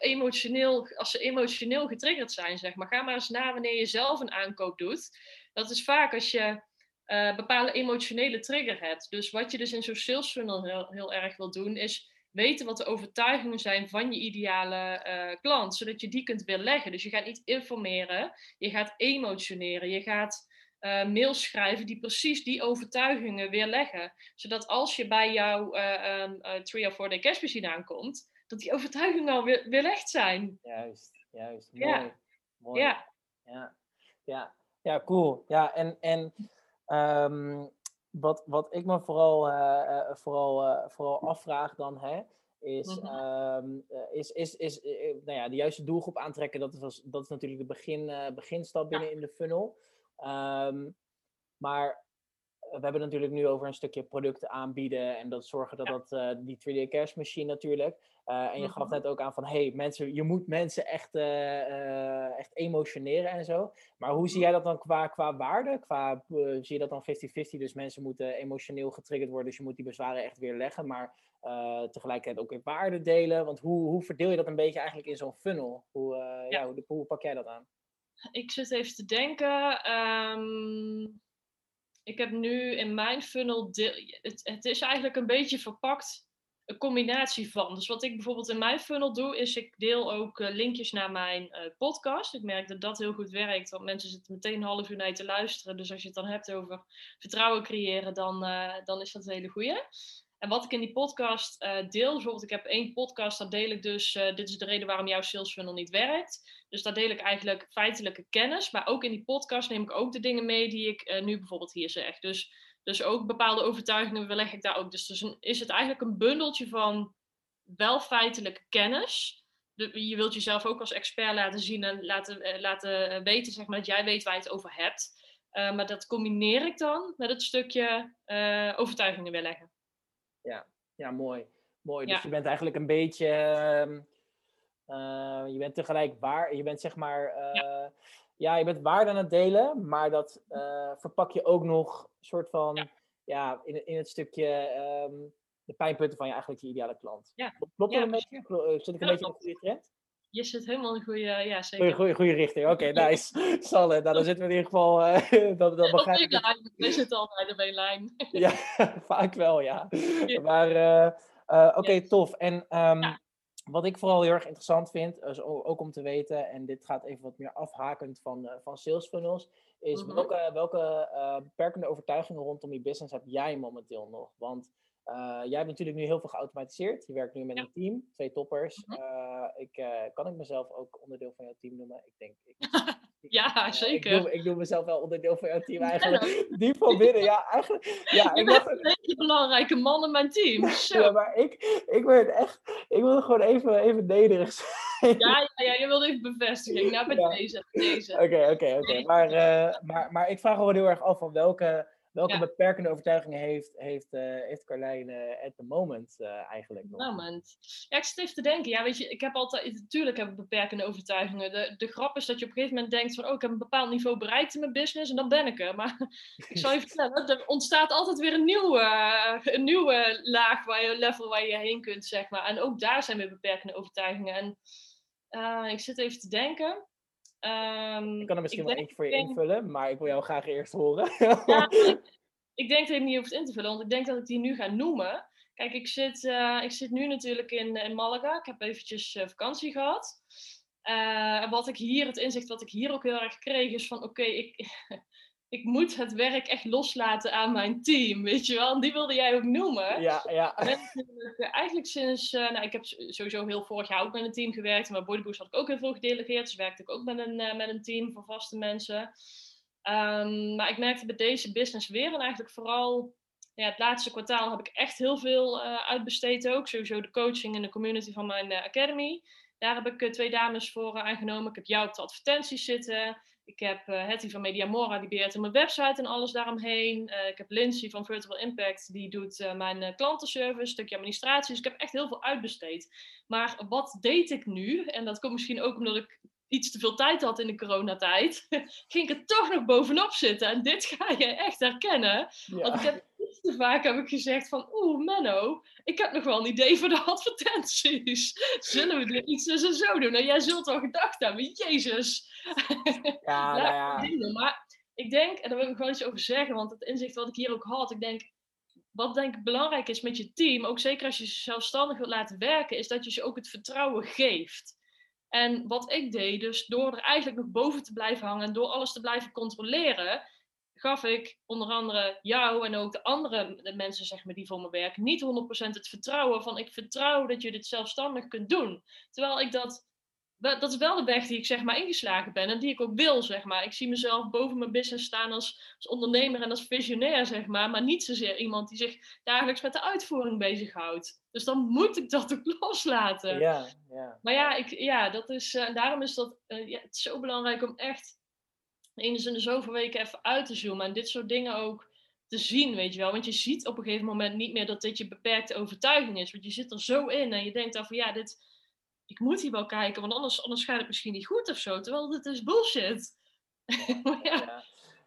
emotioneel, als ze emotioneel getriggerd zijn, zeg maar. Ga maar eens na wanneer je zelf een aankoop doet. Dat is vaak als je uh, bepaalde emotionele trigger hebt. Dus wat je dus in zo'n sales funnel heel, heel erg wil doen, is weten wat de overtuigingen zijn van je ideale uh, klant, zodat je die kunt weerleggen. Dus je gaat niet informeren, je gaat emotioneren, je gaat uh, mails schrijven die precies die overtuigingen weerleggen. Zodat als je bij jouw uh, um, 3 of 4 day cashmachine aankomt, dat die overtuigingen al weer, weerlegd zijn. Juist, juist. Mooi. Ja. Mooi. Ja. ja. Ja. Ja, cool. Ja, en, en um, wat, wat ik me vooral, uh, vooral, uh, vooral afvraag dan, hè, is, mm -hmm. is, is, is nou ja, de juiste doelgroep aantrekken. Dat is, dat is natuurlijk de begin, beginstap binnen in de funnel. Um, maar we hebben het natuurlijk nu over een stukje producten aanbieden en dat zorgen dat dat uh, die 3D cash machine natuurlijk. Uh, en je gaf mhm. net ook aan van hey, mensen, je moet mensen echt, uh, echt emotioneren en zo. Maar hoe zie jij dat dan qua, qua waarde? Qua, zie je dat dan 50-50? Dus mensen moeten emotioneel getriggerd worden, dus je moet die bezwaren echt weer leggen. Maar tegelijkertijd ook weer waarde delen. Want hoe, hoe verdeel je dat een beetje eigenlijk in zo'n funnel? Hoe, ja. ja hoe, hoe, pak jij dat aan? Ik zit even te denken. Um ik heb nu in mijn funnel, het, het is eigenlijk een beetje verpakt een combinatie van. Dus wat ik bijvoorbeeld in mijn funnel doe, is ik deel ook uh, linkjes naar mijn uh, podcast. Ik merk dat dat heel goed werkt, want mensen zitten meteen een half uur naar je te luisteren. Dus als je het dan hebt over vertrouwen creëren, dan, uh, dan is dat een hele goeie. Wat ik in die podcast uh, deel, bijvoorbeeld ik heb één podcast, daar deel ik dus, uh, dit is de reden waarom jouw sales funnel niet werkt. Dus daar deel ik eigenlijk feitelijke kennis, maar ook in die podcast neem ik ook de dingen mee die ik uh, nu bijvoorbeeld hier zeg. Dus, dus ook bepaalde overtuigingen leg ik daar ook. Dus, dus is het eigenlijk een bundeltje van wel feitelijke kennis. Je wilt jezelf ook als expert laten zien en laten, laten weten zeg maar, dat jij weet waar je het over hebt. maar dat combineer ik dan met het stukje overtuigingen weerleggen ja, ja mooi. mooi. Dus je bent eigenlijk een beetje. Ehm, eh, je bent tegelijk waar. Je bent zeg maar. ja. Eh, ja. je bent waarde aan het delen, maar dat uh, verpak je ook nog soort van. Ja, in, in het stukje. Um, de pijnpunten van je eigenlijk je ideale klant. Ja. Klopt dat een beetje? Zit ik een beetje in de trend? Je zit helemaal in een goede, ja zeker. Goeie, goede richting, oké, nice. Zal het, nou dan zitten we in ieder geval... Uh, dat, dat begrijp ik. lijn, we zitten altijd op één lijn. ja, vaak wel, ja. Maar, uh, uh, oké, okay, tof. En um, ja. wat ik vooral heel erg interessant vind, is ook om te weten, en dit gaat even wat meer afhakend van, van sales funnels, is mm -hmm. welke, welke beperkende overtuigingen rondom je business heb jij momenteel nog? Want... Uh, jij hebt natuurlijk nu heel veel geautomatiseerd. Je werkt nu met een team, twee toppers. Uh, ik, uh, kan ik mezelf ook onderdeel van jouw team noemen? Ik denk. Ik, ja, zeker. Ik doe, mezelf wel onderdeel van jouw team eigenlijk. Diep van binnen, ja, eigenlijk. Ja, ik ben een hele belangrijke man in mijn team. Zo. Ja, maar ik, ik werd echt. Ik wilde gewoon even, even nederig zijn. Ja, ja, ja, je wilde even bevestiging. Nou, met deze. Oké, oké, oké. Maar, maar, maar ik vraag wel heel erg af van welke Welke beperkende overtuigingen heeft, heeft, uh, heeft Carlijn uh, at the moment uh, eigenlijk nog? Moment. Ja, ik zit even te denken. Ja, weet je, ik heb altijd, natuurlijk heb ik beperkende overtuigingen. De, de grap is dat je op een gegeven moment denkt van, oh, ik heb een bepaald niveau bereikt in mijn business en dan ben ik er. Maar ik zal je vertellen, er ontstaat altijd weer een nieuwe, een nieuwe laag, waar je, level waar je heen kunt, zeg maar. En ook daar zijn weer beperkende overtuigingen. En ik zit even te denken. Um, ik kan er misschien wel eentje voor je invullen, maar ik wil jou graag eerst horen. ja, ik, ik, denk dat je niet hoeft in te vullen, want ik denk dat ik die nu ga noemen. Kijk, ik zit, uh, ik zit nu natuurlijk in, in Malaga. Ik heb eventjes uh, vakantie gehad. Uh, wat ik hier, het inzicht wat ik hier ook heel erg kreeg, is van oké, okay, ik, ik moet het werk echt loslaten aan mijn team, weet je wel. En die wilde jij ook noemen. Ja, ja. En eigenlijk sinds, uh, nou, ik heb sowieso heel vorig jaar ook met een team gewerkt. Maar Bodyboost had ik ook heel veel gedelegeerd. Dus werkte ik ook met een, uh, met een team van vaste mensen. Um, maar ik merkte bij deze business weer en eigenlijk vooral ja, het laatste kwartaal heb ik echt heel veel uh, uitbesteed ook. Sowieso de coaching en de community van mijn academy. Daar heb ik twee dames voor aangenomen. Ik heb jou op de advertenties zitten. Ik heb uh, Hetty van Mediamora, die beheert mijn website en alles daaromheen. Uh, ik heb Lindsay van Virtual Impact, die doet uh, mijn klantenservice, een stukje administratie. Dus ik heb echt heel veel uitbesteed. Maar wat deed ik nu? En dat komt misschien ook omdat ik iets te veel tijd had in de coronatijd, ging ik er toch nog bovenop zitten. En dit ga je echt herkennen. Want ik heb iets te vaak heb ik gezegd van, oeh Menno, ik heb nog wel een idee voor de advertenties. Zullen we dit iets en zo doen? Nou, jij zult wel gedacht hebben, jezus. Ja, nou ja. Maar ik denk, en daar wil ik gewoon iets over zeggen, want het inzicht wat ik hier ook had, ik denk, wat denk ik belangrijk is met je team, ook zeker als je ze zelfstandig wilt laten werken, is dat je ze ook het vertrouwen geeft. En wat ik deed, dus door er eigenlijk nog boven te blijven hangen en door alles te blijven controleren, gaf ik onder andere jou en ook de andere de mensen zeg maar, die voor me werken niet 100% het vertrouwen van ik vertrouw dat je dit zelfstandig kunt doen. Terwijl ik dat dat is wel de weg die ik zeg maar ingeslagen ben en die ik ook wil, zeg maar. Ik zie mezelf boven mijn business staan als, als ondernemer en als visionair, zeg maar. Maar niet zozeer iemand die zich dagelijks met de uitvoering bezighoudt. Dus dan moet ik dat ook loslaten. Ja, ja. Maar ja, ik, ja dat is, uh, daarom is dat uh, ja, het is zo belangrijk om echt eens in de zoveel weken even uit te zoomen. En dit soort dingen ook te zien, weet je wel. Want je ziet op een gegeven moment niet meer dat dit je beperkte overtuiging is. Want je zit er zo in en je denkt dan van ja, dit, ik moet hier wel kijken, want anders, anders gaat het misschien niet goed of zo. Terwijl dit is bullshit. ja.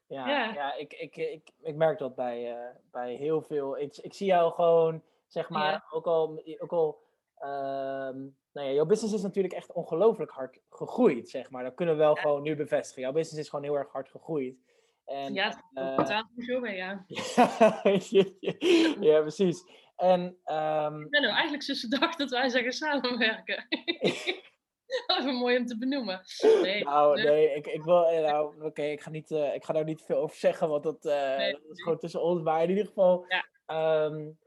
Ja, ja, ja. ik, ik, ik, ik merk dat bij, uh, bij heel veel. Ik, ik zie jou gewoon, zeg maar, ook al, ook al um, nou ja, jouw business is natuurlijk echt ongelooflijk hard gegroeid, zeg maar. Dat kunnen we wel gewoon nu bevestigen. Jouw business is gewoon heel erg hard gegroeid. En, ja, dat uh, zo mee, ja. ja, precies. En, um, ik ben nou eigenlijk de dag dat wij zeggen samenwerken. Even mooi om te benoemen. Nee, nou, nee, ik, ik wil, eh, nou, oké, ik ga niet, uh, ik ga daar niet veel over zeggen, want dat, uh, nee, dat is gewoon tussen ons. Maar in ieder geval, ja. Um,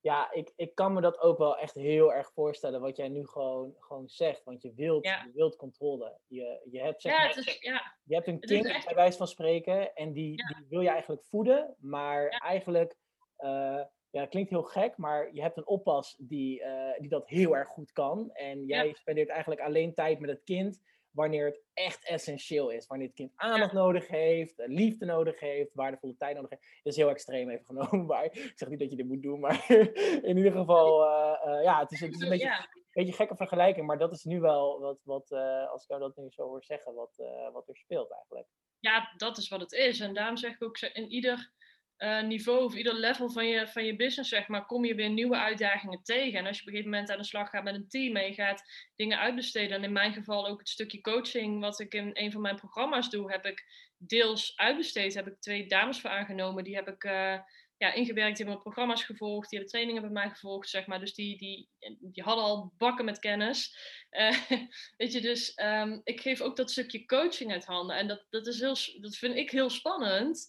ja, ik, ik kan me dat ook wel echt heel erg voorstellen, wat jij nu gewoon, gewoon zegt. Want je wilt, je wilt controle. Je, je, hebt, zeg ja, is, ja. je hebt een kind, echt... bij wijze van spreken, en die, die wil je eigenlijk voeden. Maar eigenlijk, uh, ja, dat klinkt heel gek, maar je hebt een oppas die, uh, die dat heel erg goed kan. En jij spendeert eigenlijk alleen tijd met het kind wanneer het echt essentieel is. Wanneer het kind aandacht nodig heeft, liefde nodig heeft, waardevolle tijd nodig heeft. Dat is heel extreem even genomen, maar ik zeg niet dat je dit moet doen, maar in ieder geval, uh, uh, ja, het is, het is een beetje, ja. een beetje gekke vergelijking, maar dat is nu wel wat, wat als ik jou dat nu zo hoor zeggen, wat, wat er speelt eigenlijk. Ja, dat is wat het is. En daarom zeg ik ook, in ieder uh, niveau of ieder level van je, van je business, zeg maar, kom je weer nieuwe uitdagingen tegen. En als je op een gegeven moment aan de slag gaat met een team en je gaat dingen uitbesteden, en in mijn geval ook het stukje coaching, wat ik in een van mijn programma's doe, heb ik deels uitbesteed. Heb ik twee dames voor aangenomen, die heb ik uh, ja, ingewerkt, die hebben mijn programma's gevolgd, die hebben trainingen bij mij gevolgd, zeg maar. Dus die, die, die hadden al bakken met kennis. Uh, weet je, dus um, ik geef ook dat stukje coaching uit handen. En dat, dat, is heel, dat vind ik heel spannend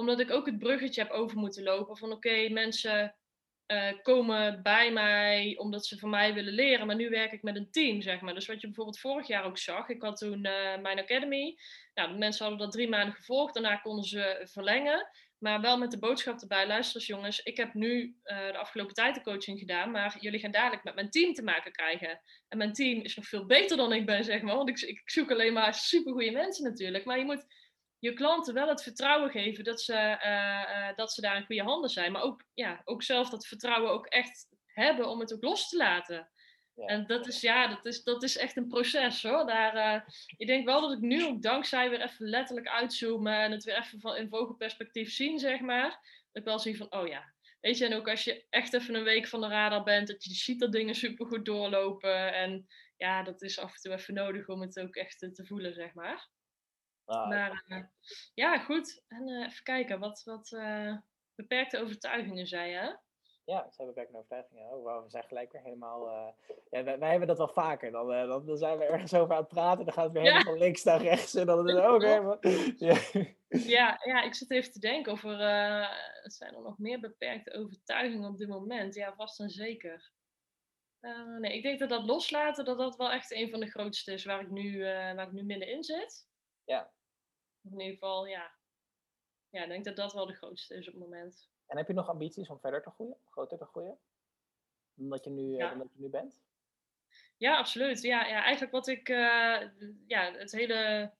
omdat ik ook het bruggetje heb over moeten lopen van oké, mensen uh, komen bij mij omdat ze van mij willen leren, maar nu werk ik met een team, zeg maar. Dus wat je bijvoorbeeld vorig jaar ook zag, ik had toen uh, mijn academy, nou, de mensen hadden dat drie maanden gevolgd, daarna konden ze verlengen, maar wel met de boodschap erbij, luister eens jongens, ik heb nu uh, de afgelopen tijd de coaching gedaan, maar jullie gaan dadelijk met mijn team te maken krijgen. En mijn team is nog veel beter dan ik ben, zeg maar, want ik, ik zoek alleen maar supergoeie mensen natuurlijk, maar je moet je klanten wel het vertrouwen geven dat ze, uh, uh, dat ze daar in goede handen zijn. Maar ook, ja, ook zelf dat vertrouwen ook echt hebben om het ook los te laten. Ja. En dat is, ja, dat is, dat is echt een proces hoor. Daar, uh, ik denk wel dat ik nu ook dankzij weer even letterlijk uitzoomen en het weer even van in vogelperspectief zien, zeg maar. Dat ik wel zie van, oh ja. Weet je, en ook als je echt even een week van de radar bent, dat je ziet dat dingen supergoed doorlopen. En ja, dat is af en toe even nodig om het ook echt te voelen, zeg maar. Ah, maar uh, ja, goed. En uh, even kijken, wat, wat uh, beperkte overtuigingen zei je? Ja, zijn beperkte overtuigingen. Oh, wow, we zijn gelijk weer helemaal... ja, wij, wij, hebben dat wel vaker. Dan, dan, dan, zijn we ergens over aan het praten. Dan gaat het weer helemaal van links naar rechts. En dan is het ook helemaal... Ja. ja, ja, ik zit even te denken of er... zijn er nog meer beperkte overtuigingen op dit moment? Ja, vast en zeker. nee, ik denk dat dat loslaten, dat dat wel echt een van de grootste is waar ik nu, waar ik nu middenin zit. Ja. In ieder geval, ja. Ja, ik denk dat dat wel de grootste is op het moment. En heb je nog ambities om verder te groeien? Groter te groeien? Omdat je nu, ja. omdat je nu bent? Ja, absoluut. Ja, ja eigenlijk wat ik... Uh, ja, het hele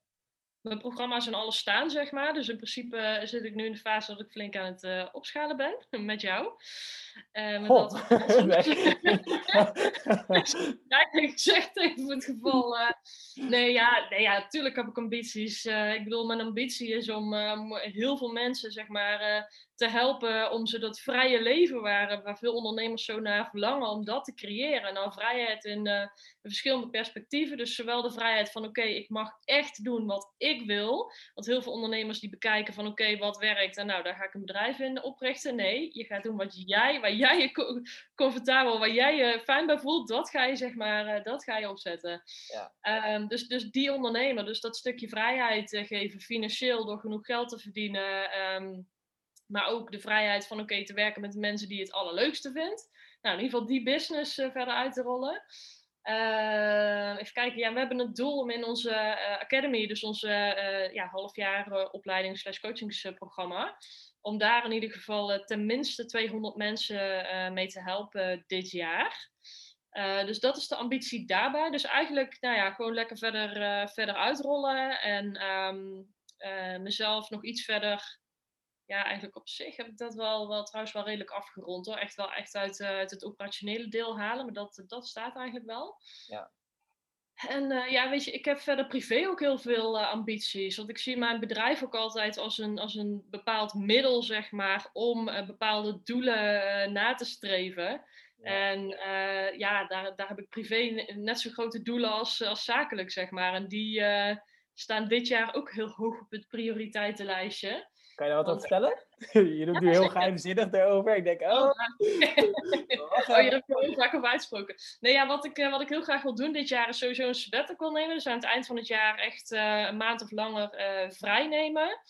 mijn programma's en alles staan, zeg maar. Dus in principe zit ik nu in de fase dat ik flink aan het uh, opschalen ben met jou. Uh, met dat... ja, ik zeg het even voor het geval. Uh... nee, ja, nee, ja, natuurlijk heb ik ambities. ik bedoel, mijn ambitie is om heel veel mensen, zeg maar, te helpen om ze dat vrije leven waar, waar veel ondernemers zo naar verlangen, om dat te creëren. Nou, vrijheid in, uh, verschillende perspectieven. Dus zowel de vrijheid van oké, ik mag echt doen wat ik wil. Want heel veel ondernemers die bekijken van oké, wat werkt en nou, daar ga ik een bedrijf in oprichten. Nee, je gaat doen wat jij, waar jij je comfortabel, waar jij je fijn bij voelt, dat ga je zeg maar, uh, dat ga je opzetten. Ja. Um, dus, dus die ondernemer, dus dat stukje vrijheid uh, geven financieel door genoeg geld te verdienen. Um, maar ook de vrijheid van oké, te werken met de mensen die het allerleukste vindt. Nou, in ieder geval die business uh, verder uit te rollen. Uh, even kijken, ja, we hebben het doel om in onze uh, academy, dus onze ja, halfjaar opleiding slash coachingsprogramma, om daar in ieder geval tenminste 200 mensen mee te helpen dit jaar. dus dat is de ambitie daarbij. Dus eigenlijk, nou ja, gewoon lekker verder, verder uitrollen en um, mezelf nog iets verder ja, eigenlijk op zich heb ik dat wel, wel trouwens wel redelijk afgerond hoor. Echt wel echt uit, uit het operationele deel halen, maar dat, dat staat eigenlijk wel. Ja. En uh, ja, weet je, ik heb verder privé ook heel veel uh, ambities. Want ik zie mijn bedrijf ook altijd als een, als een bepaald middel, zeg maar, om bepaalde doelen na te streven. Ja. En ja, daar, daar heb ik privé net zo grote doelen als, als zakelijk, zeg maar. En die staan dit jaar ook heel hoog op het prioriteitenlijstje. Kan je daar wat over vertellen? je doet nu heel geheimzinnig daarover. Ik denk, oh. oh, oh je hebt er heel vaak over uitgesproken. Nee, ja, wat ik, uh, wat ik heel graag wil doen dit jaar is sowieso een sabbatical nemen. Dus aan het eind van het jaar echt uh, een maand of langer uh, vrij nemen.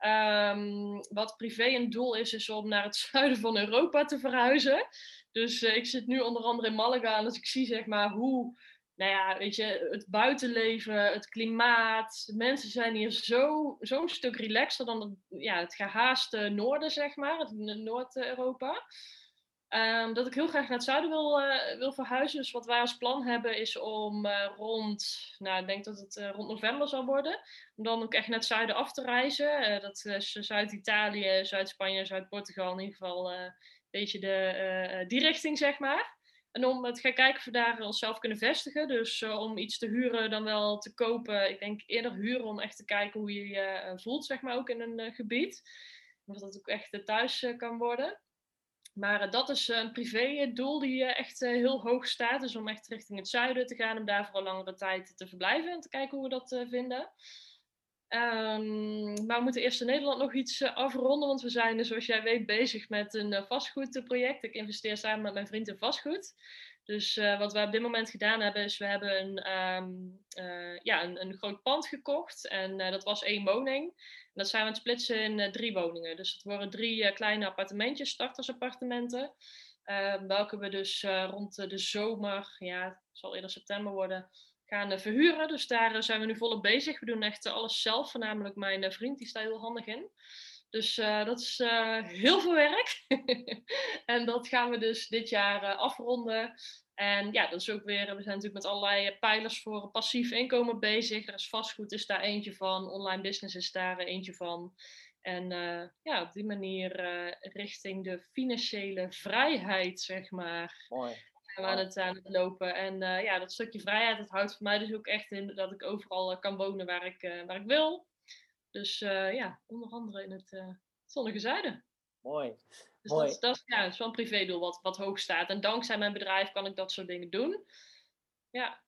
Um, wat privé een doel is, is om naar het zuiden van Europa te verhuizen. Dus ik zit nu onder andere in Malaga. En als ik zie zeg maar hoe nou ja, weet je, het buitenleven, het klimaat. Mensen zijn hier zo, zo'n stuk relaxter dan het, ja, het gehaaste noorden, zeg maar, het Noord-Europa. Um, dat ik heel graag naar het zuiden wil, uh, wil verhuizen. Dus wat wij als plan hebben is om uh, rond, nou ik denk dat het uh, rond november zal worden, om dan ook echt naar het zuiden af te reizen. dat is Zuid-Italië, Zuid-Spanje, Zuid-Portugal, in ieder geval een beetje de, die richting zeg maar. En om te gaan kijken of we daar onszelf kunnen vestigen. Dus uh, om iets te huren dan wel te kopen. Ik denk eerder huren om echt te kijken hoe je je uh, voelt, zeg maar, ook in een uh, gebied. Of dat ook echt thuis kan worden. Maar dat is een privé doel die echt heel hoog staat. Dus om echt richting het zuiden te gaan. Om daar voor een langere tijd te verblijven. En te kijken hoe we dat vinden. Um, maar we moeten eerst in Nederland nog iets uh, afronden, want we zijn, zoals jij weet, bezig met een uh, vastgoedproject. Ik investeer samen met mijn vriend in vastgoed. Dus wat we op dit moment gedaan hebben, is we hebben een, um, ja, een, een, groot pand gekocht. En dat was één woning. En dat zijn we het splitsen in drie woningen. Dus het worden drie kleine appartementjes, startersappartementen. Ehm, welke we dus rond de zomer, ja, het zal eerder september worden, gaan eh, verhuren. Dus daar eh, zijn we nu volop bezig. We doen echt eh, alles zelf, voornamelijk mijn vriend, die staat heel handig in. Dus uh, dat is heel veel werk. en dat gaan we dus dit jaar afronden. En ja, dat is ook weer, we zijn natuurlijk met allerlei pijlers voor passief inkomen bezig. Er is vastgoed, is daar eentje van. Online business is daar eentje van. En ja, op die manier richting de financiële vrijheid, zeg maar. Mooi aan het, aan het lopen. En uh, ja, dat stukje vrijheid, dat houdt voor mij dus ook echt in dat ik overal uh, kan wonen waar ik, uh, waar ik wil. Dus ja, onder andere in het zonnige zuiden. Mooi. Dus Mooi. Dat, dat, ja, dat is wel een privédoel wat, wat hoog staat. En dankzij mijn bedrijf kan ik dat soort dingen doen. Ja.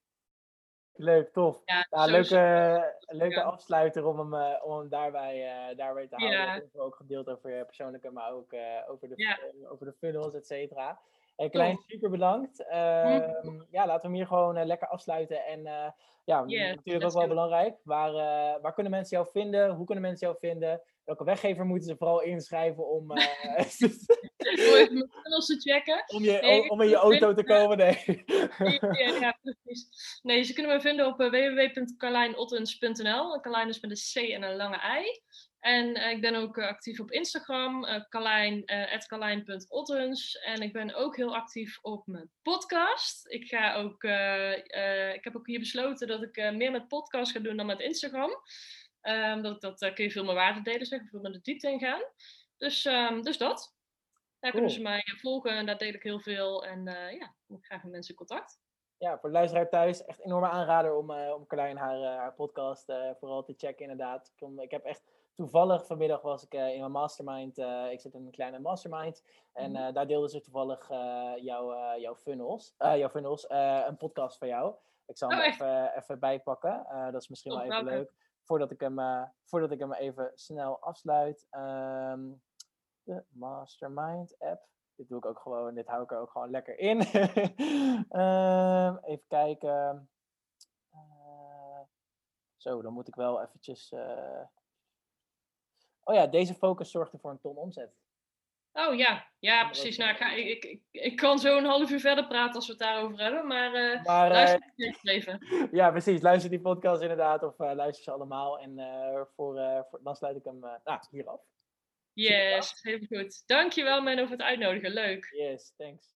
Leuk, tof. Ja, leuke, leuke ja. afsluiter om hem, om hem daarbij, daarbij te houden. Ja. Ook gedeeld over je persoonlijke, maar ook over, de, over de funnels, et cetera. Klein, super bedankt. Uh, ja, laten we hem hier gewoon uh, lekker afsluiten. En uh, ja, natuurlijk ook wel belangrijk. Waar, uh, waar kunnen mensen jou vinden? Hoe kunnen mensen jou vinden? Welke weggever moeten ze vooral inschrijven om... te checken. Om, je, nee, om in je auto te komen? Nee. ja, ja, precies. Nee, ze kunnen me vinden op www.carlijnottens.nl. Carlijn is met een C en een lange I. En uh, ik ben ook uh, actief op Instagram, uh, Carlijn, carlijn.ottens. En ik ben ook heel actief op mijn podcast. Ik, ga ook, ik heb ook hier besloten dat ik meer met podcast ga doen dan met Instagram. Um, dat, dat kun je veel meer waarde delen, zeg, veel meer de diepte in gaan. Dus, um, dus dat. Daar cool. kunnen ze mij volgen en daar deel ik heel veel. En ja, ik graag met mensen in contact. Ja, voor de luisteraar thuis, echt een enorme aanrader om, om Carlijn haar, haar podcast vooral te checken inderdaad. Ik, ik heb echt toevallig vanmiddag was ik uh, in mijn mastermind. Uh, ik zit in een kleine mastermind. En uh, daar deelden ze toevallig jouw, jouw funnels. jouw funnels, een podcast van jou. Ik zal hem oh, even, even bijpakken. dat is misschien oh, wel even welke? leuk. Voordat ik, hem, voordat ik hem even snel afsluit. Um, de mastermind app. Dit doe ik ook gewoon. Dit hou ik er ook gewoon lekker in. um, even kijken. zo, dan moet ik wel eventjes oh ja, deze focus zorgde voor een ton omzet. Oh ja, ja precies. Nou, ik, ga, ik, ik, ik kan zo een half uur verder praten als we het daarover hebben, maar, uh, maar luister uh, even. Ja, precies. Luister die podcast inderdaad, of uh, luister ze allemaal. En voor, voor, dan sluit ik hem nou, hier af. Yes, heel goed. Dankjewel Menno voor het uitnodigen. Leuk. Yes, thanks.